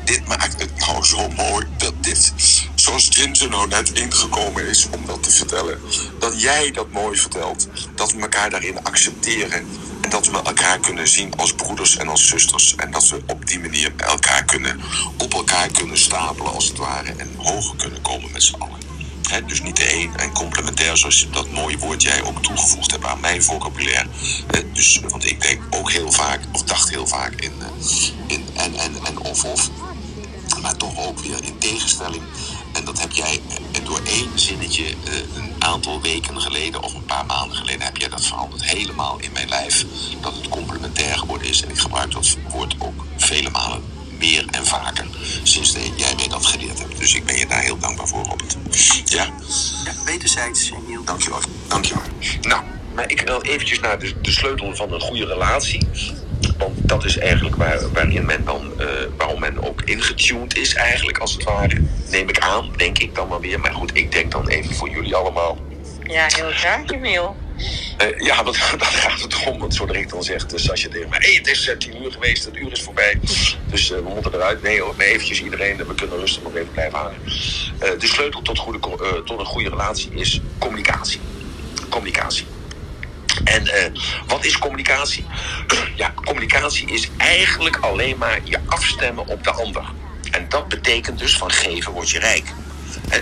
Dit maakt het nou zo mooi dat dit, zoals Ginger nou net ingekomen is om dat te vertellen, dat jij dat mooi vertelt, dat we elkaar daarin accepteren en dat we elkaar kunnen zien als broeders en als zusters en dat we op die manier elkaar kunnen, op elkaar kunnen stapelen als het ware en hoger kunnen komen met z'n allen. Dus niet de een en complementair, zoals dat mooie woord jij ook toegevoegd hebt aan mijn vocabulaire. Dus, want ik denk ook heel vaak, of dacht heel vaak in, in en, en, en of of. Maar toch ook weer in tegenstelling. En dat heb jij door één zinnetje een aantal weken geleden of een paar maanden geleden heb jij dat veranderd helemaal in mijn lijf. Dat het complementair geworden is. En ik gebruik dat woord ook vele malen meer en vaker sinds de, jij mij dat geleerd hebt. Dus ik ben je daar heel dankbaar voor, Robert. Ja? Ja, wederzijds, Emiel. Dankjewel. Dankjewel. Nou, maar ik wil eventjes naar de, de sleutel van een goede relatie. Want dat is eigenlijk waar, waarin men dan, uh, waarom men ook ingetuned is eigenlijk, als het ware. Neem ik aan, denk ik dan maar weer. Maar goed, ik denk dan even voor jullie allemaal. Ja, heel graag, Emiel. Uh, ja, *laughs* want dat gaat het om. Want zo direct dan zegt dus als je tegen mij... Hey, het is tien uur geweest, het uur is voorbij. Dus uh, we moeten eruit. Nee, eventjes iedereen. We kunnen rustig nog even blijven hangen. De sleutel tot, goede, tot een goede relatie is communicatie. Communicatie. En wat is communicatie? *clears throat* ja, communicatie is eigenlijk alleen maar je afstemmen op de ander. En dat betekent dus van geven word je rijk.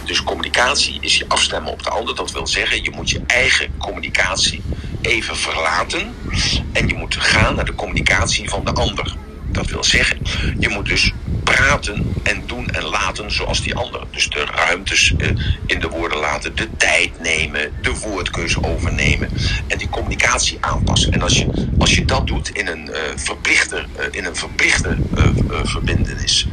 Dus communicatie is je afstemmen op de ander. Dat wil zeggen, je moet je eigen communicatie even verlaten. En je moet gaan naar de communicatie van de ander. Dat wil zeggen, je moet dus praten en doen en laten zoals die ander. Dus de ruimtes uh, in de woorden laten, de tijd nemen, de woordkeus overnemen en die communicatie aanpassen. En als je, als je dat doet in een uh, verplichte, uh, in een verplichte verbindenis,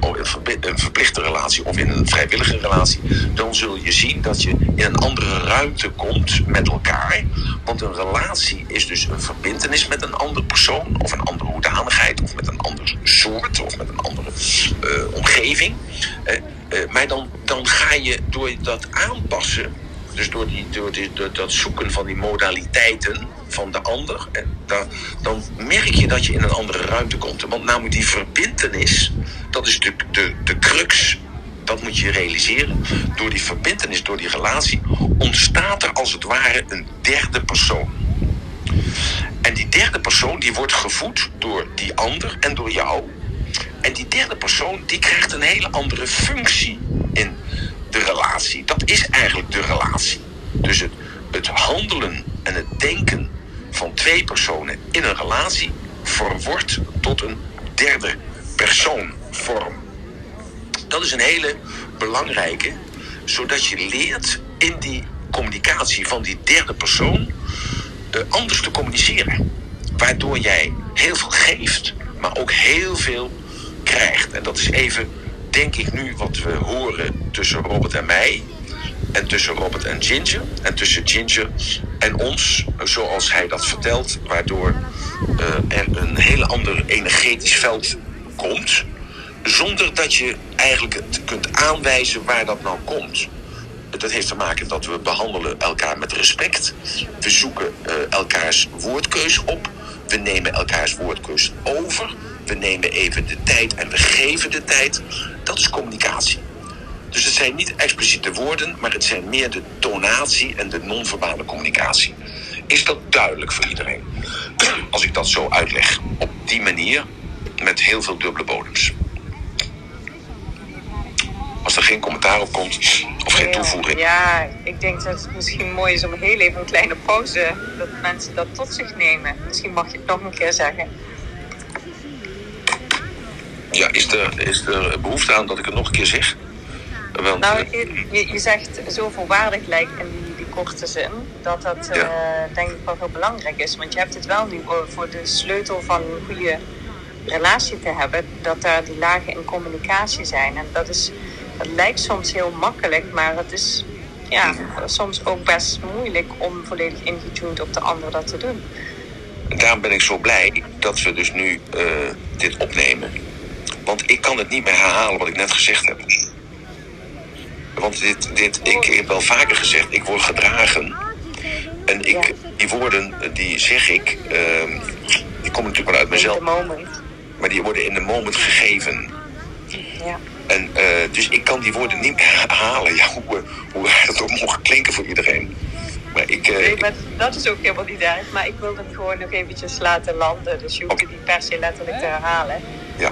of een, verbi een verplichte relatie of in een vrijwillige relatie, dan zul je zien dat je in een andere ruimte komt met elkaar. Want een relatie is dus een verbindenis met een andere persoon of een andere hoedanigheid of met een ander soort of met een andere uh, omgeving. Uh, uh, maar dan, dan ga je door dat aanpassen, dus door, die, door, die, door dat zoeken van die modaliteiten van de ander, dan, dan merk je dat je in een andere ruimte komt. Want namelijk die verbindenis, dat is de, de, de crux dat moet je realiseren. Door die verbindenis, door die relatie, ontstaat er als het ware een derde persoon. En die derde persoon die wordt gevoed door die ander en door jou. En die derde persoon die krijgt een hele andere functie in de relatie. Dat is eigenlijk de relatie. Dus het, het handelen en het denken van twee personen in een relatie verwordt tot een derde persoon vorm. Dat is een hele belangrijke, zodat je leert in die communicatie van die derde persoon uh, anders te communiceren. Waardoor jij heel veel geeft, maar ook heel veel En dat is even, denk ik nu, wat we horen tussen Robert en mij. En tussen Robert en Ginger. En tussen Ginger en ons, zoals hij dat vertelt. Waardoor uh, er een heel ander energetisch veld komt. Zonder dat je eigenlijk het kunt aanwijzen waar dat nou komt. Dat heeft te maken dat we behandelen elkaar met respect. We zoeken uh, elkaars woordkeus op. We nemen elkaars woordkeus over. We nemen even de tijd en we geven de tijd. Dat is communicatie. Dus het zijn niet expliciete woorden, maar het zijn meer de tonatie en de non-verbale communicatie. Is dat duidelijk voor iedereen? *clears throat* Als ik dat zo uitleg. Op die manier, met heel veel dubbele bodems. Als er geen commentaar op komt, of geen toevoeging. Ja, ik denk dat het misschien mooi is om heel even een kleine pauze, dat mensen dat tot zich nemen. Misschien mag je het nog een keer zeggen. Ja, is er, is er behoefte aan dat ik het nog een keer zeg? Want, nou, je, je zegt zoveel waardig lijkt in die, die korte zin, dat dat ja. uh, denk ik wel heel belangrijk is. Want je hebt het wel nu voor de sleutel van een goede relatie te hebben, dat daar die lagen in communicatie zijn. En dat, is, dat lijkt soms heel makkelijk, maar het is ja, soms ook best moeilijk om volledig ingetuned op de ander dat te doen. Daarom ben ik zo blij dat we dus nu uh, dit opnemen. Want ik kan het niet meer herhalen wat ik net gezegd heb. Want dit, dit, ik heb wel vaker gezegd, ik word gedragen. En ik, die woorden, die zeg ik, uh, die komen natuurlijk wel uit mezelf. Maar die worden in de moment gegeven. Ja. En uh, dus ik kan die woorden niet meer herhalen. Ja, hoe, hoe *laughs* dat ook mogen klinken voor iedereen. Maar ik, uh, nee, maar dat is ook helemaal niet erg. Maar ik wil het gewoon nog eventjes laten landen. Dus je hoeft het niet per se letterlijk te herhalen. Ja.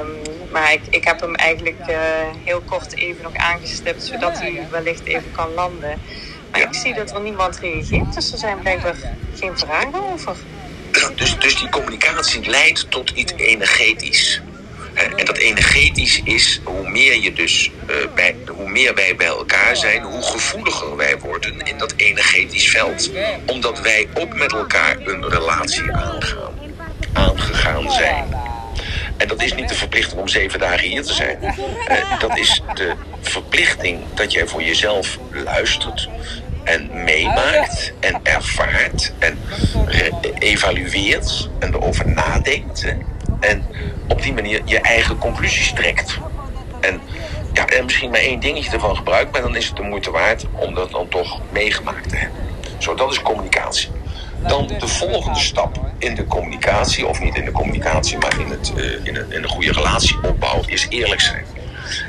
Um, maar ik, ik heb hem eigenlijk uh, heel kort even nog aangestipt, zodat hij wellicht even kan landen. Maar ja. ik zie dat er niemand reageert, dus er zijn blijkbaar geen vragen over. Dus, dus die communicatie leidt tot iets energetisch. En dat energetisch is, hoe meer, je dus, uh, bij, hoe meer wij bij elkaar zijn, hoe gevoeliger wij worden in dat energetisch veld. Omdat wij ook met elkaar een relatie aangegaan zijn. En dat is niet de verplichting om zeven dagen hier te zijn. Uh, dat is de verplichting dat jij voor jezelf luistert en meemaakt en ervaart en evalueert en erover nadenkt. En op die manier je eigen conclusies trekt. En, ja, en misschien maar één dingetje ervan gebruikt, maar dan is het de moeite waard om dat dan toch meegemaakt te hebben. Zo, dat is communicatie. Dan de volgende stap in de communicatie, of niet in de communicatie, maar in, het, uh, in, een, in een goede relatieopbouw, is eerlijk zijn.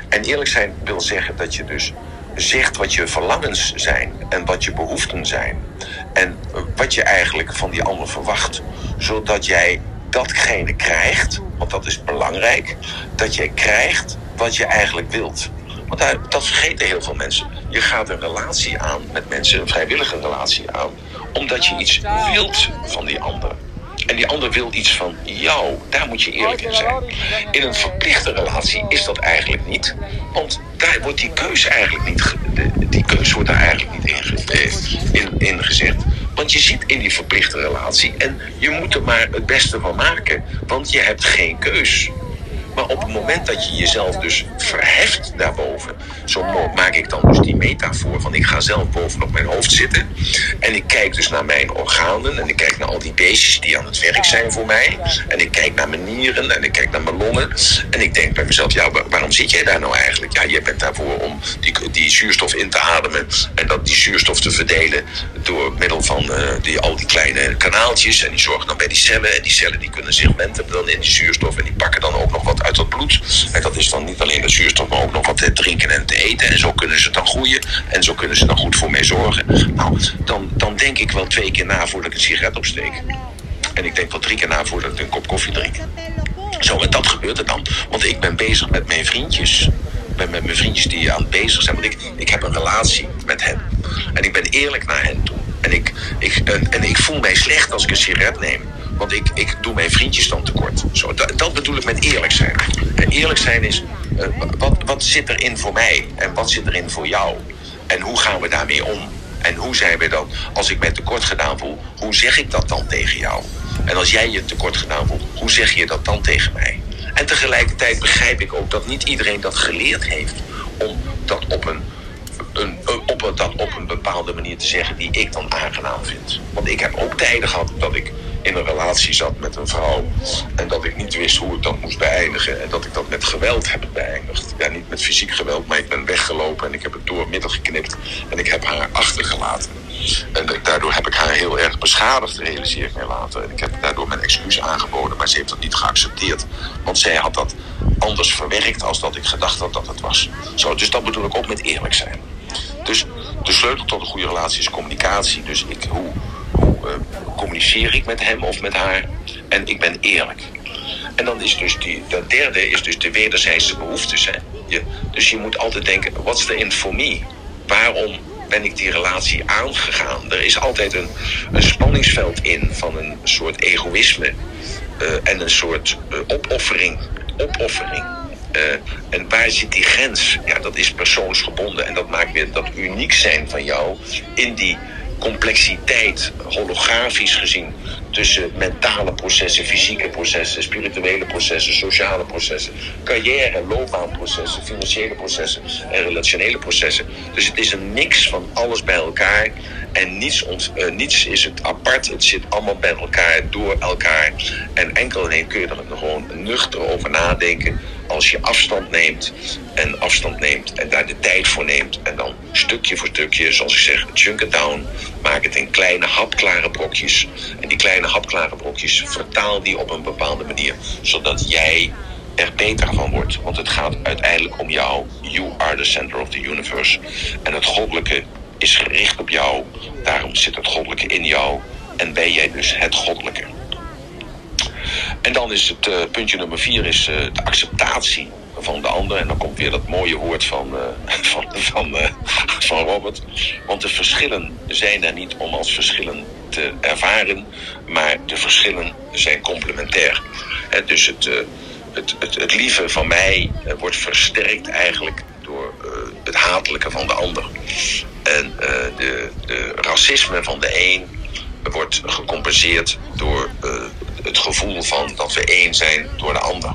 En eerlijk zijn wil zeggen dat je dus zegt wat je verlangens zijn en wat je behoeften zijn. En wat je eigenlijk van die ander verwacht. Zodat jij datgene krijgt, want dat is belangrijk, dat jij krijgt wat je eigenlijk wilt. Want dat vergeten heel veel mensen. Je gaat een relatie aan met mensen, een vrijwillige relatie aan, omdat je iets wilt van die ander. En die ander wil iets van jou. Daar moet je eerlijk in zijn. In een verplichte relatie is dat eigenlijk niet. Want daar wordt die keuze eigenlijk niet. Die keuze wordt daar eigenlijk niet in, in, in. Want je zit in die verplichte relatie en je moet er maar het beste van maken. Want je hebt geen keus. Maar op het moment dat je jezelf dus verheft daarboven, zo maak ik dan dus die metafoor van ik ga zelf bovenop mijn hoofd zitten en ik kijk dus naar mijn organen en ik kijk naar al die beestjes die aan het werk zijn voor mij en ik kijk naar mijn nieren en ik kijk naar mijn longen en ik denk bij mezelf, ja, waarom zit jij daar nou eigenlijk? Ja, je bent daarvoor om die, die zuurstof in te ademen en dat die zuurstof te verdelen door middel van uh, die, al die kleine kanaaltjes en die zorgen dan bij die cellen en die cellen die kunnen zich dan in die zuurstof en die pakken dan ook nog wat uit dat bloed. En dat is dan niet alleen de zuurstof, maar ook nog wat te drinken en te eten. En zo kunnen ze dan groeien. En zo kunnen ze dan goed voor mij zorgen. Nou, dan, dan denk ik wel twee keer na voordat ik een sigaret opsteek. En ik denk wel drie keer na voordat ik een kop koffie drink. Zo, en dat gebeurt er dan. Want ik ben bezig met mijn vriendjes. Ben met mijn vriendjes die aan het bezig zijn. Want ik, ik heb een relatie met hen. En ik ben eerlijk naar hen toe. En ik, ik, en, ik voel mij slecht als ik een sigaret neem. Want ik, ik doe mijn vriendjes dan tekort. Zo, dat, dat bedoel ik met eerlijk zijn. En eerlijk zijn is, uh, wat, wat zit erin voor mij? En wat zit erin voor jou? En hoe gaan we daarmee om? En hoe zijn we dan, als ik mij tekort gedaan voel, hoe zeg ik dat dan tegen jou? En als jij je tekort gedaan voelt, hoe zeg je dat dan tegen mij? En tegelijkertijd begrijp ik ook dat niet iedereen dat geleerd heeft om dat op een, een, op een, dat op een bepaalde manier te zeggen die ik dan aangenaam vind. Want ik heb ook tijden gehad dat ik in een relatie zat met een vrouw. En dat ik niet wist hoe ik dat moest beëindigen. En dat ik dat met geweld heb beëindigd. Ja, niet met fysiek geweld, maar ik ben weggelopen en ik heb het door midden geknipt. En ik heb haar achtergelaten. En daardoor heb ik haar heel erg beschadigd, realiseer ik mij later. En ik heb daardoor mijn excuus aangeboden, maar ze heeft dat niet geaccepteerd. Want zij had dat anders verwerkt als dat ik gedacht had dat het was. Zo, dus dat bedoel ik ook met eerlijk zijn. Dus de sleutel tot een goede relatie is communicatie. Dus ik, hoe, communiceer ik met hem of met haar? En ik ben eerlijk. En dan is dus die, dat derde is dus de wederzijdse behoeftes. Hè? Dus je moet altijd denken, what's the in for me? Waarom ben ik die relatie aangegaan? Er is altijd een, een spanningsveld in van een soort egoïsme uh, en een soort uh, opoffering. Opoffering. En waar zit die grens? Ja, dat is persoonsgebonden. En dat maakt weer dat uniek zijn van jou in die complexiteit, holografisch gezien, tussen mentale processen, fysieke processen, spirituele processen, sociale processen, carrière, loopbaanprocessen, financiële processen en relationele processen. Dus het is een mix van alles bij elkaar en niets, uh, niets is het apart. Het zit allemaal bij elkaar, door elkaar. En enkel en kun je er gewoon nuchter over nadenken als je afstand neemt en afstand neemt en daar de tijd voor neemt en dan stukje voor stukje, zoals ik zeg, chunk it down, maak het in kleine hapklare brokjes en die kleine hapklare brokjes vertaal die op een bepaalde manier, zodat jij er beter van wordt. Want het gaat uiteindelijk om jou. You are the center of the universe. En het goddelijke is gericht op jou. Daarom zit het goddelijke in jou. En ben jij dus het goddelijke. En dan is het uh, puntje nummer vier is uh, de acceptatie van de ander. En dan komt weer dat mooie woord van, uh, *laughs* van, van, van Robert. Want de verschillen zijn er niet om als verschillen te ervaren, maar de verschillen zijn complementair. En dus het, het, het, het lieve van mij wordt versterkt eigenlijk door het hatelijke van de ander. En de, de racisme van de een wordt gecompenseerd door het gevoel van dat we één zijn door de ander.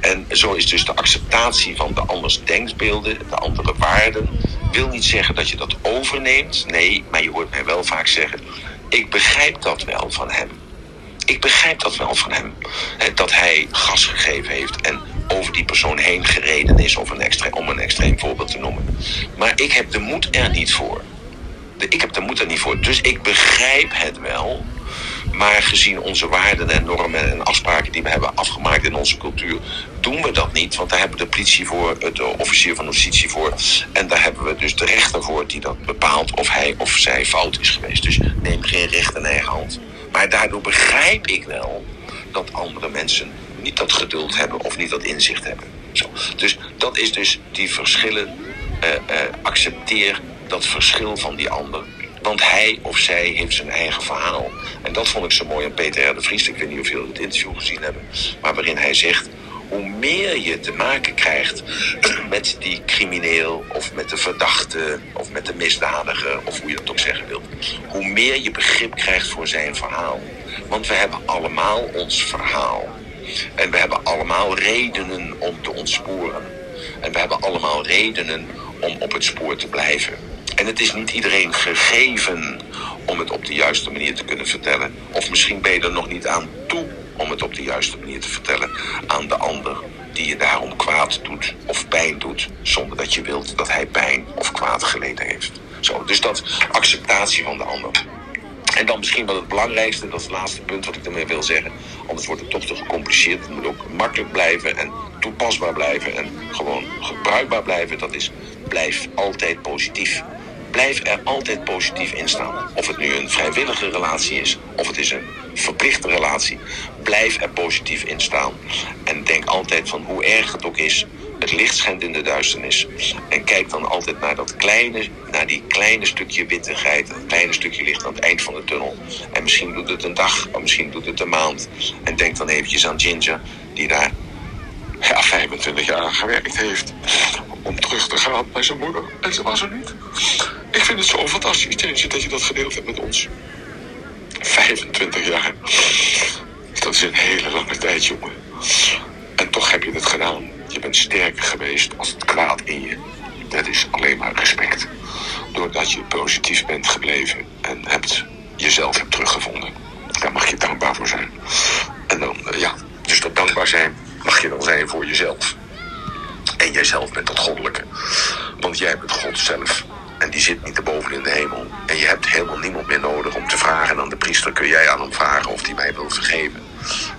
En zo is dus de acceptatie van de anders denkbeelden, de andere waarden, wil niet zeggen dat je dat overneemt. Nee, maar je hoort mij wel vaak zeggen: ik begrijp dat wel van hem. Ik begrijp dat wel van hem. Dat hij gas gegeven heeft en over die persoon heen gereden is, of een extreem, om een extreem voorbeeld te noemen. Maar ik heb de moed er niet voor. Ik heb de moed er niet voor. Dus ik begrijp het wel. Maar gezien onze waarden en normen en afspraken die we hebben afgemaakt in onze cultuur, doen we dat niet. Want daar hebben de politie voor, de officier van justitie voor. En daar hebben we dus de rechter voor die dat bepaalt of hij of zij fout is geweest. Dus neem geen recht in eigen hand. Maar daardoor begrijp ik wel dat andere mensen niet dat geduld hebben of niet dat inzicht hebben. Zo. Dus dat is dus die verschillen. Uh, uh, accepteer dat verschil van die ander. Want hij of zij heeft zijn eigen verhaal. En dat vond ik zo mooi aan Peter R. de Vries. Ik weet niet of jullie het interview gezien hebben. Maar waarin hij zegt... Hoe meer je te maken krijgt *clears throat* met die crimineel of met de verdachte of met de misdadiger of hoe je dat ook zeggen wilt. Hoe meer je begrip krijgt voor zijn verhaal. Want we hebben allemaal ons verhaal. En we hebben allemaal redenen om te ontsporen. En we hebben allemaal redenen om op het spoor te blijven. En het is niet iedereen gegeven om het op de juiste manier te kunnen vertellen. Of misschien ben je er nog niet aan toe om het op de juiste manier te vertellen aan de ander die je daarom kwaad doet of pijn doet, zonder dat je wilt dat hij pijn of kwaad geleden heeft. Zo, dus dat acceptatie van de ander. En dan misschien wel het belangrijkste, dat is het laatste punt wat ik ermee wil zeggen. Anders wordt het toch te gecompliceerd. Het moet ook makkelijk blijven en toepasbaar blijven en gewoon gebruikbaar blijven. Dat is, blijf altijd positief. Blijf er altijd positief in staan. Of het nu een vrijwillige relatie is, of het is een verplichte relatie. Blijf er positief in staan. En denk altijd van hoe erg het ook is, het licht schijnt in de duisternis. En kijk dan altijd naar dat kleine, naar die kleine stukje wittigheid, dat kleine stukje licht aan het eind van de tunnel. En misschien doet het een dag, of misschien doet het een maand. En denk dan eventjes aan Ginger, die daar ja, 25 jaar gewerkt heeft om terug te gaan bij zijn moeder. En ze was er niet. Ik vind het zo fantastisch, Ginger, dat je dat gedeeld hebt met ons. 25 jaar. Dat is een hele lange tijd, jongen. En toch heb je het gedaan. Je bent sterker geweest als het kwaad in je. Dat is alleen maar respect. Doordat je positief bent gebleven en hebt, jezelf hebt teruggevonden. Daar mag je dankbaar voor zijn. En dan, eh, ja, dus dat dankbaar zijn mag je dan zijn voor jezelf. En jijzelf bent dat goddelijke. Want jij bent God zelf. En die zit niet erboven in de hemel. En je hebt helemaal niemand meer nodig om te vragen aan de priester. Kun jij aan hem vragen of hij mij wil vergeven?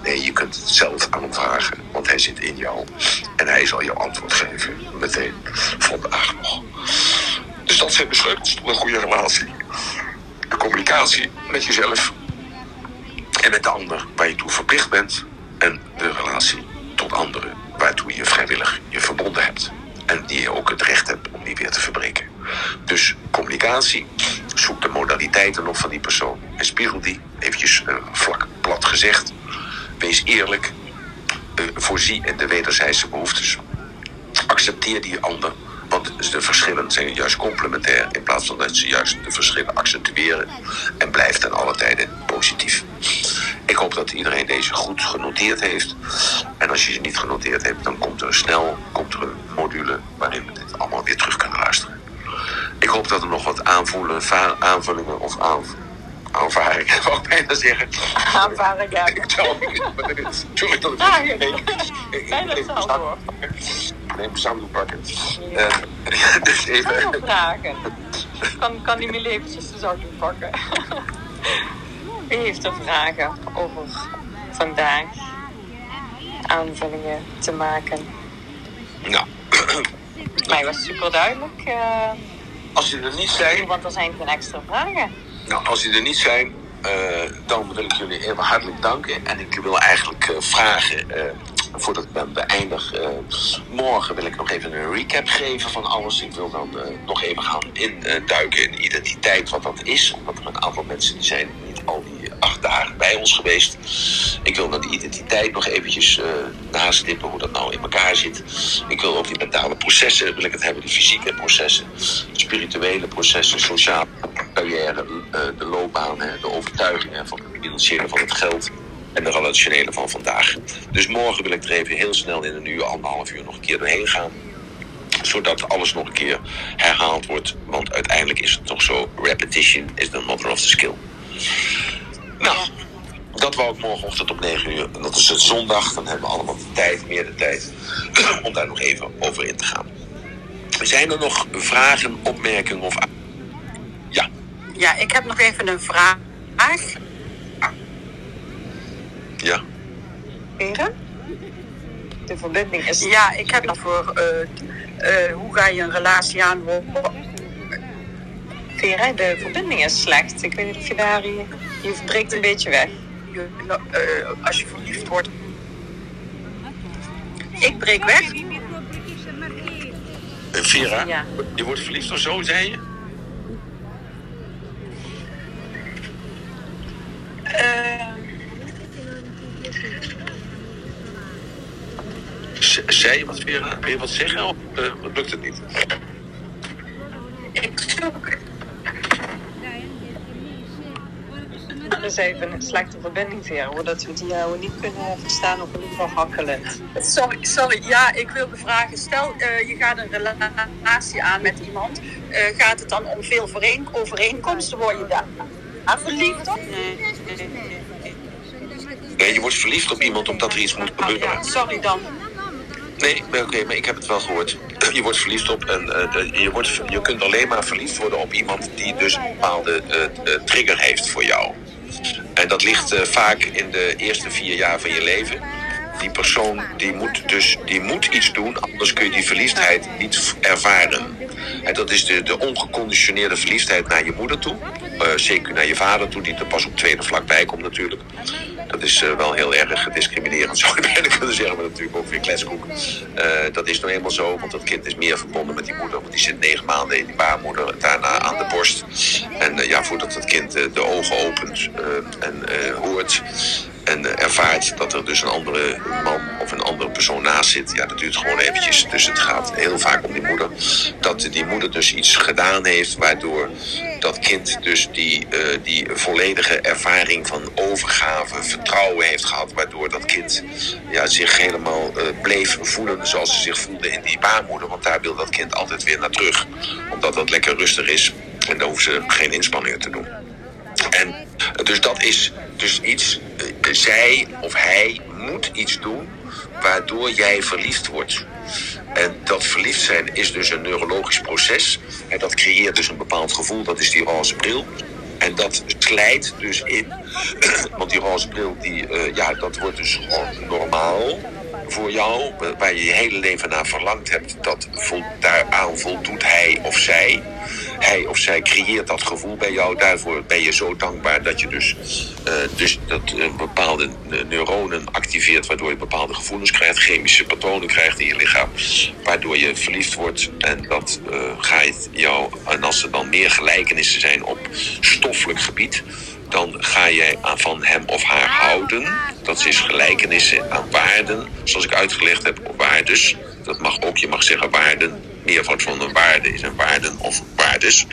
Nee, je kunt het zelf aan hem vragen. Want hij zit in jou. En hij zal je antwoord geven. Meteen. Vandaag nog. Dus dat zijn de sleutels tot een goede relatie. De communicatie met jezelf. En met de ander waar je toe verplicht bent. En de relatie tot anderen waartoe je vrijwillig je verbonden hebt. En die je ook het recht hebt om die weer te verbreken. Dus communicatie, zoek de modaliteiten nog van die persoon en spiegel die, eventjes uh, vlak plat gezegd. Wees eerlijk, uh, voorzie in de wederzijdse behoeftes. Accepteer die ander, want de verschillen zijn juist complementair in plaats van dat ze juist de verschillen accentueren. En blijf ten alle tijden positief. Ik hoop dat iedereen deze goed genoteerd heeft. En als je ze niet genoteerd hebt, dan komt er snel komt er een module waarin we dit allemaal weer terug kunnen luisteren. Ik hoop dat er nog wat aanvoelen, aanvullingen of aan, aanvaringen, wou *laughs* ik bijna zeggen. Aanvaringen. *laughs* Sorry dat ik Vragen. ik Bijna hetzelfde hoor. neem een zanddoek pakken. Eh, dus even, vragen? Kan, kan die mijn eventjes de zakdoek pakken? Wie *laughs* heeft er vragen over vandaag? Aanvullingen te maken? nou, Mij was super duidelijk, eh, als die er niet zijn, want er zijn geen extra vragen. Nou, als die er niet zijn, eh, dan wil ik jullie even hartelijk danken. En ik wil eigenlijk eh, vragen, eh, voordat ik ben beëindig, morgen wil ik nog even een recap geven van alles. Ik wil dan nog even gaan induiken in identiteit, wat dat is. Omdat er een aantal mensen die zijn niet al die acht dagen bij ons geweest. Ik wil dan die identiteit nog eventjes nastippen, hoe dat nou in elkaar zit. Ik wil ook die mentale processen, wil ik het hebben, de fysieke processen, spirituele processen, sociale carrière, eh, de loopbaan, de overtuigingen van het financiële van het geld en de relationele van vandaag. Dus morgen wil ik er even heel snel in een uur, anderhalf uur nog een keer doorheen gaan. Zodat alles nog een keer herhaald wordt. Want uiteindelijk is het toch zo, repetition is the mother of the skill. Nou, dat wou ik morgenochtend om 9 uur. En dat is het zondag. Dan hebben we allemaal de tijd, meer de tijd, *clears throat* om daar nog even over in te gaan. Zijn er nog vragen, opmerkingen of... Ja, Ja, ik heb nog even een vraag. ja. Heren? De verbinding is... Ja, ik heb nog voor eh, eh, hoe ga je een relatie aan? Vera, de verbinding is slecht. Ik weet niet of je daar... Je, je breekt een beetje weg. Je, eh, als je verliefd wordt. Ik breek weg. Vera, Ja. je wordt verliefd of zo, zei je? Eh, Z- zei je wat, Vera? Wil je wat zeggen of eh, lukt het niet? ik zoek. Er is even een slechte verbinding, Vera, zodat we die jou niet kunnen verstaan of in ieder geval hakkelend. Sorry, sorry. Ja, ik wilde vragen. Stel, eh, je gaat een relatie aan met iemand. Eh, gaat het dan om veel overeen- overeenkomsten? Word je daar verliefd op? Nee. Nee, je wordt verliefd op iemand omdat er iets moet Oh, gebeuren. ja, sorry dan. Nee, oké, maar ik heb het wel gehoord. *clears throat* Je wordt verliefd op en eh, je, wordt, je kunt alleen maar verliefd worden op iemand die dus een bepaalde eh, eh, trigger heeft voor jou. En dat ligt vaak in de eerste vier jaar van je leven. Die persoon die moet dus die moet iets doen, anders kun je die verliefdheid niet ervaren. En dat is de, de ongeconditioneerde verliefdheid naar je moeder toe. Eh, zeker naar je vader toe, die er pas op tweede vlak bij komt natuurlijk. Dat is eh, wel heel erg discriminerend, *laughs* zou je bijna kunnen zeggen, maar natuurlijk ook weer kletskoek. Eh, dat is nou eenmaal zo, want dat kind is meer verbonden met die moeder. Want die zit negen maanden in die baarmoeder, daarna aan de borst. En ja, voordat het kind de ogen opent en hoort en eh, ervaart dat er dus een andere man of een andere persoon naast zit. Ja, dat duurt gewoon eventjes. Dus het gaat heel vaak om die moeder. Dat die moeder dus iets gedaan heeft waardoor dat kind dus die, eh, die volledige ervaring van overgave, vertrouwen heeft gehad. Waardoor dat kind ja, zich helemaal eh, bleef voelen zoals ze zich voelde in die baarmoeder. Want daar wil dat kind altijd weer naar terug. Omdat dat lekker rustig is. En daar hoeven ze geen inspanningen te doen. En dus dat is dus iets, eh, zij of hij moet iets doen waardoor jij verliefd wordt. En dat verliefd zijn is dus een neurologisch proces. En dat creëert dus een bepaald gevoel, dat is die roze bril. En dat slijt dus in, *clears throat* want die roze bril, die, eh, ja, dat wordt dus gewoon normaal voor jou, waar je je hele leven naar verlangd hebt, dat vol, daaraan voldoet hij of zij. Hij of zij creëert dat gevoel bij jou. Daarvoor ben je zo dankbaar dat je dus, eh, dus dat eh, bepaalde neuronen activeert, waardoor je bepaalde gevoelens krijgt, chemische patronen krijgt in je lichaam, waardoor je verliefd wordt. En dat eh, gaat jou, en als er dan meer gelijkenissen zijn op stoffelijk gebied, dan ga jij aan van hem of haar houden. Dat is gelijkenissen aan waarden, zoals ik uitgelegd heb, op waardes. Dat mag ook, je mag zeggen waarden. Meervoud van een waarde is een waarden of waardes.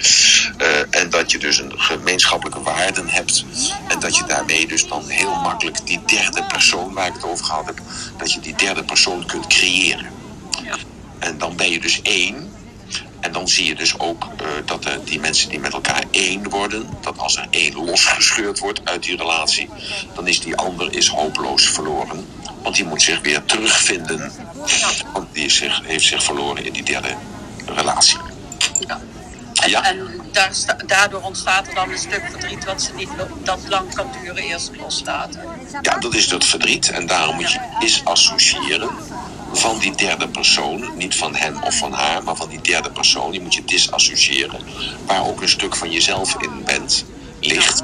Eh, en dat je dus een gemeenschappelijke waarden hebt. En dat je daarmee dus dan heel makkelijk die derde persoon waar ik het over gehad heb, dat je die derde persoon kunt creëren. En dan ben je dus één. En dan zie je dus ook eh, dat die mensen die met elkaar één worden, dat als er één losgescheurd wordt uit die relatie, dan is die ander is hopeloos verloren. Want die moet zich weer terugvinden. Want die zich, heeft zich verloren in die derde relatie. En, Ja. en daardoor ontstaat er dan een stuk verdriet wat ze niet dat lang kan duren eerst loslaten. Ja, dat is dat verdriet. En daarom moet je disassociëren van die derde persoon. Niet van hem of van haar, maar van die derde persoon. Die moet je disassociëren. Waar ook een stuk van jezelf in bent, ligt.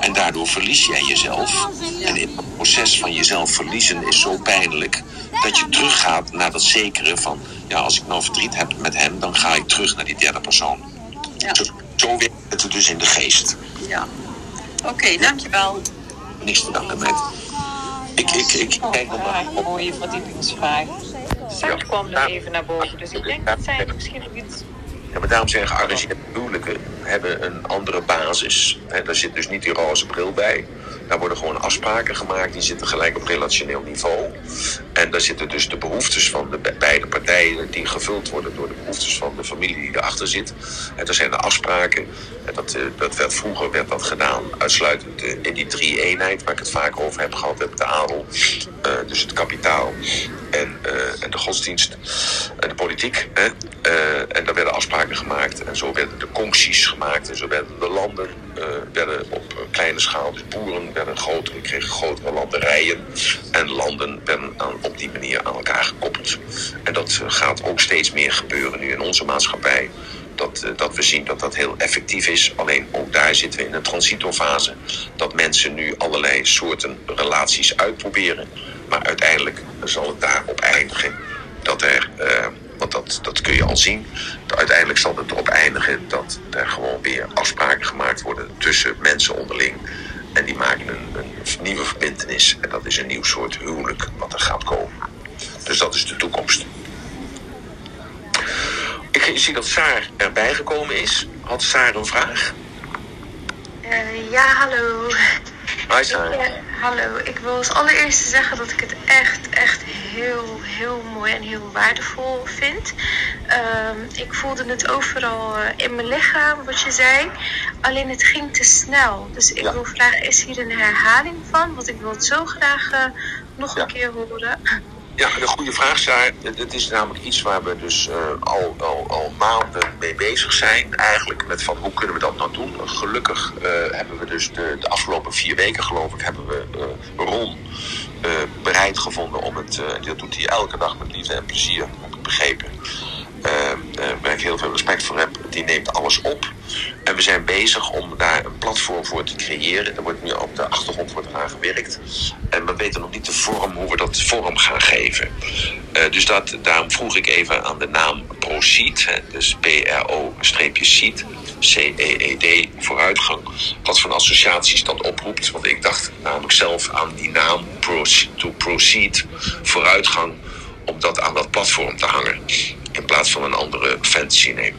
En daardoor verlies jij jezelf. En in het proces van jezelf verliezen is zo pijnlijk... dat je teruggaat naar dat zekere van... ja, als ik nou verdriet heb met hem, dan ga ik terug naar die derde persoon. Ja. Zo, zo werkt het dus in de geest. Ja. Oké, dankjewel. Niks te danken, meid. Ik, ik, ik kijk nog op. mooie verdiepingsvraag. Ja. kwam er even naar boven, dus ik denk dat zij misschien nog iets... Ja, maar daarom zijn gearrangeerde huwelijken hebben een andere basis. He, daar zit dus niet die roze bril bij. Daar worden gewoon afspraken gemaakt. Die zitten gelijk op relationeel niveau. En daar zitten dus de behoeftes van de be- beide partijen... die gevuld worden door de behoeftes van de familie die erachter zit. En er zijn de afspraken. En dat, eh, dat werd, vroeger werd dat gedaan uitsluitend eh, in die drie-eenheid... waar ik het vaak over heb gehad, heb de adel. eh, dus het kapitaal en, eh, en de godsdienst en de politiek. Hè? Eh, en daar werden afspraken gemaakt en zo werden de concties gemaakt en zo werden de landen eh, werden op kleine schaal, dus boeren werden grotere, kregen grotere landerijen en landen werden op die manier aan elkaar gekoppeld. En dat gaat ook steeds meer gebeuren nu in onze maatschappij. Dat, eh, dat we zien dat dat heel effectief is. Alleen ook daar zitten we in een transitorfase. Dat mensen nu allerlei soorten relaties uitproberen. Maar uiteindelijk zal het daarop eindigen dat er, eh, want dat, dat kun je al zien, uiteindelijk zal het erop eindigen dat er gewoon weer afspraken gemaakt worden tussen mensen onderling. En die maken een, een nieuwe verbindenis. En dat is een nieuw soort huwelijk wat er gaat komen. Dus dat is de toekomst. Ik zie dat Saar erbij gekomen is. Had Saar een vraag? Eh, ja, hallo. Hi Saar. Ja, hallo. Ik wil als allereerste zeggen dat ik het echt, echt heel, heel mooi en heel waardevol vind. Ehm, ik voelde het overal eh, in mijn lichaam, wat je zei. Alleen het ging te snel. Dus ik Ja. wil vragen, is hier een herhaling van? Want ik wil het zo graag eh, nog Ja. een keer horen. Ja, een goede vraag, Saar. Het is namelijk iets waar we dus uh, al, al, al maanden mee bezig zijn. Eigenlijk met van hoe kunnen we dat nou doen. Gelukkig uh, hebben we dus de, de, afgelopen vier weken, geloof ik, hebben we uh, Ron bereid gevonden om het. dat doet hij elke dag met liefde en plezier, heb ik begrepen. Waar ik heel veel respect voor heb. Die neemt alles op. En we zijn bezig om daar een platform voor te creëren. Er wordt nu op de achtergrond wordt eraan gewerkt. En we weten nog niet de vorm, hoe we dat vorm gaan geven. Uh, dus dat, daarom vroeg ik even aan de naam ProSeed. Dus P-R-O-Seed. C-E-E-D, vooruitgang. Wat voor associaties dat oproept. Want ik dacht namelijk zelf aan die naam to Proceed, vooruitgang. Om dat aan dat platform te hangen. In plaats van een andere fantasy name.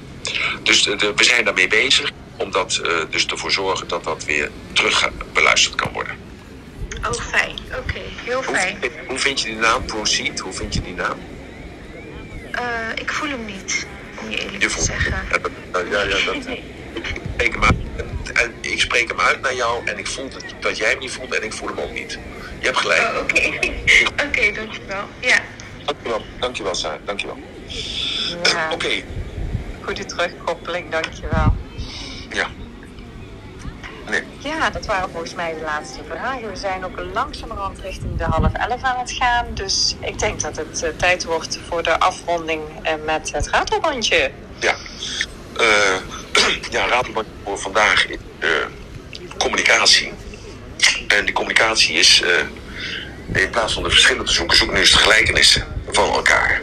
Dus de, de, we zijn daarmee bezig om dat uh, dus ervoor zorgen dat dat weer terug beluisterd kan worden. Oh, fijn. Oké, okay. heel fijn. Hoe, hoe, vind je die naam, Proceed? Hoe vind je die naam? Uh, ik voel hem niet, om je eerlijk je te zeggen. Ja, ja, ja dat, *laughs* ik, spreek hem uit, en ik spreek hem uit naar jou en ik voel dat, dat jij hem niet voelt en ik voel hem ook niet. Je hebt gelijk. Oh, Oké, okay. *laughs* oké, okay, dankjewel. Ja. Dankjewel, dankjewel, Sarah. Dankjewel. Ja. Oké. Okay. Goede terugkoppeling, dankjewel. Ja. Nee. Ja, dat waren volgens mij de laatste vragen. We zijn ook langzamerhand richting de half elf aan het gaan. Dus ik denk dat het uh, tijd wordt voor de afronding uh, met het ratelbandje. Ja, uh, *clears throat* ja ratelbandje voor vandaag is communicatie. En die communicatie is, in plaats van de verschillen te zoeken, zoek nu eens de gelijkenissen van elkaar.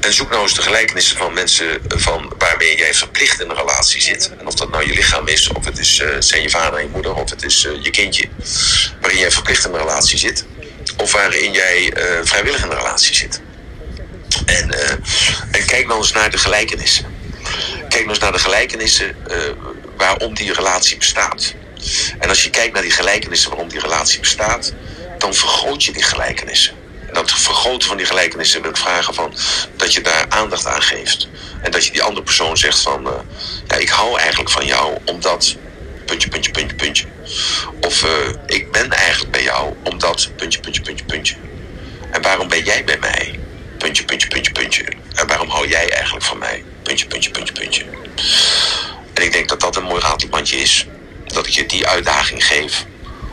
En zoek nou eens de gelijkenissen van mensen van waarmee jij verplicht in een relatie zit. En of dat nou je lichaam is, of het is, uh, zijn je vader en je moeder, of het is uh, je kindje. Waarin jij verplicht in een relatie zit. Of waarin jij uh, vrijwillig in een relatie zit. En, en kijk nou eens naar de gelijkenissen. Kijk nou eens naar de gelijkenissen waarom die relatie bestaat. En als je kijkt naar die gelijkenissen waarom die relatie bestaat, dan vergroot je die gelijkenissen dat vergroten van die gelijkenissen wil ik vragen van dat je daar aandacht aan geeft. En dat je die andere persoon zegt van uh, ja, ik hou eigenlijk van jou omdat puntje, puntje, puntje, puntje. Of uh, ik ben eigenlijk bij jou omdat puntje, puntje, puntje, puntje. En waarom ben jij bij mij? Puntje, puntje, puntje, puntje. En waarom hou jij eigenlijk van mij? Puntje, puntje, puntje, puntje. En ik denk dat dat een mooi ratelbandje is. Dat ik je die uitdaging geef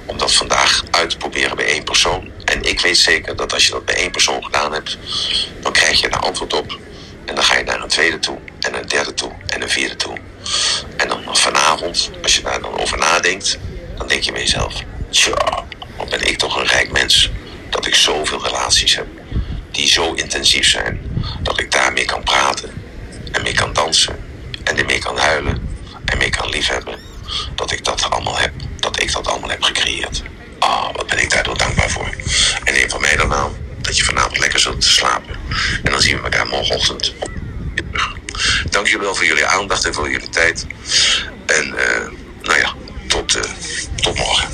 om dat vandaag uit te proberen bij één persoon. En ik weet zeker dat als je dat bij één persoon gedaan hebt, dan krijg je een antwoord op. En dan ga je naar een tweede toe, en een derde toe, en een vierde toe. En dan vanavond, als je daar dan over nadenkt, dan denk je bij jezelf: tja, wat ben ik toch een rijk mens dat ik zoveel relaties heb die zo intensief zijn dat ik daarmee kan praten en mee kan dansen en ermee kan huilen en mee kan liefhebben. Dat ik dat allemaal heb, dat ik dat allemaal heb gecreëerd. Oh, wat ben ik daardoor dankbaar voor. En neem van mij dan nou dat je vanavond lekker zult slapen. En dan zien we elkaar morgenochtend. Dankjewel wel voor jullie aandacht en voor jullie tijd. En eh, nou ja, tot, eh, tot morgen.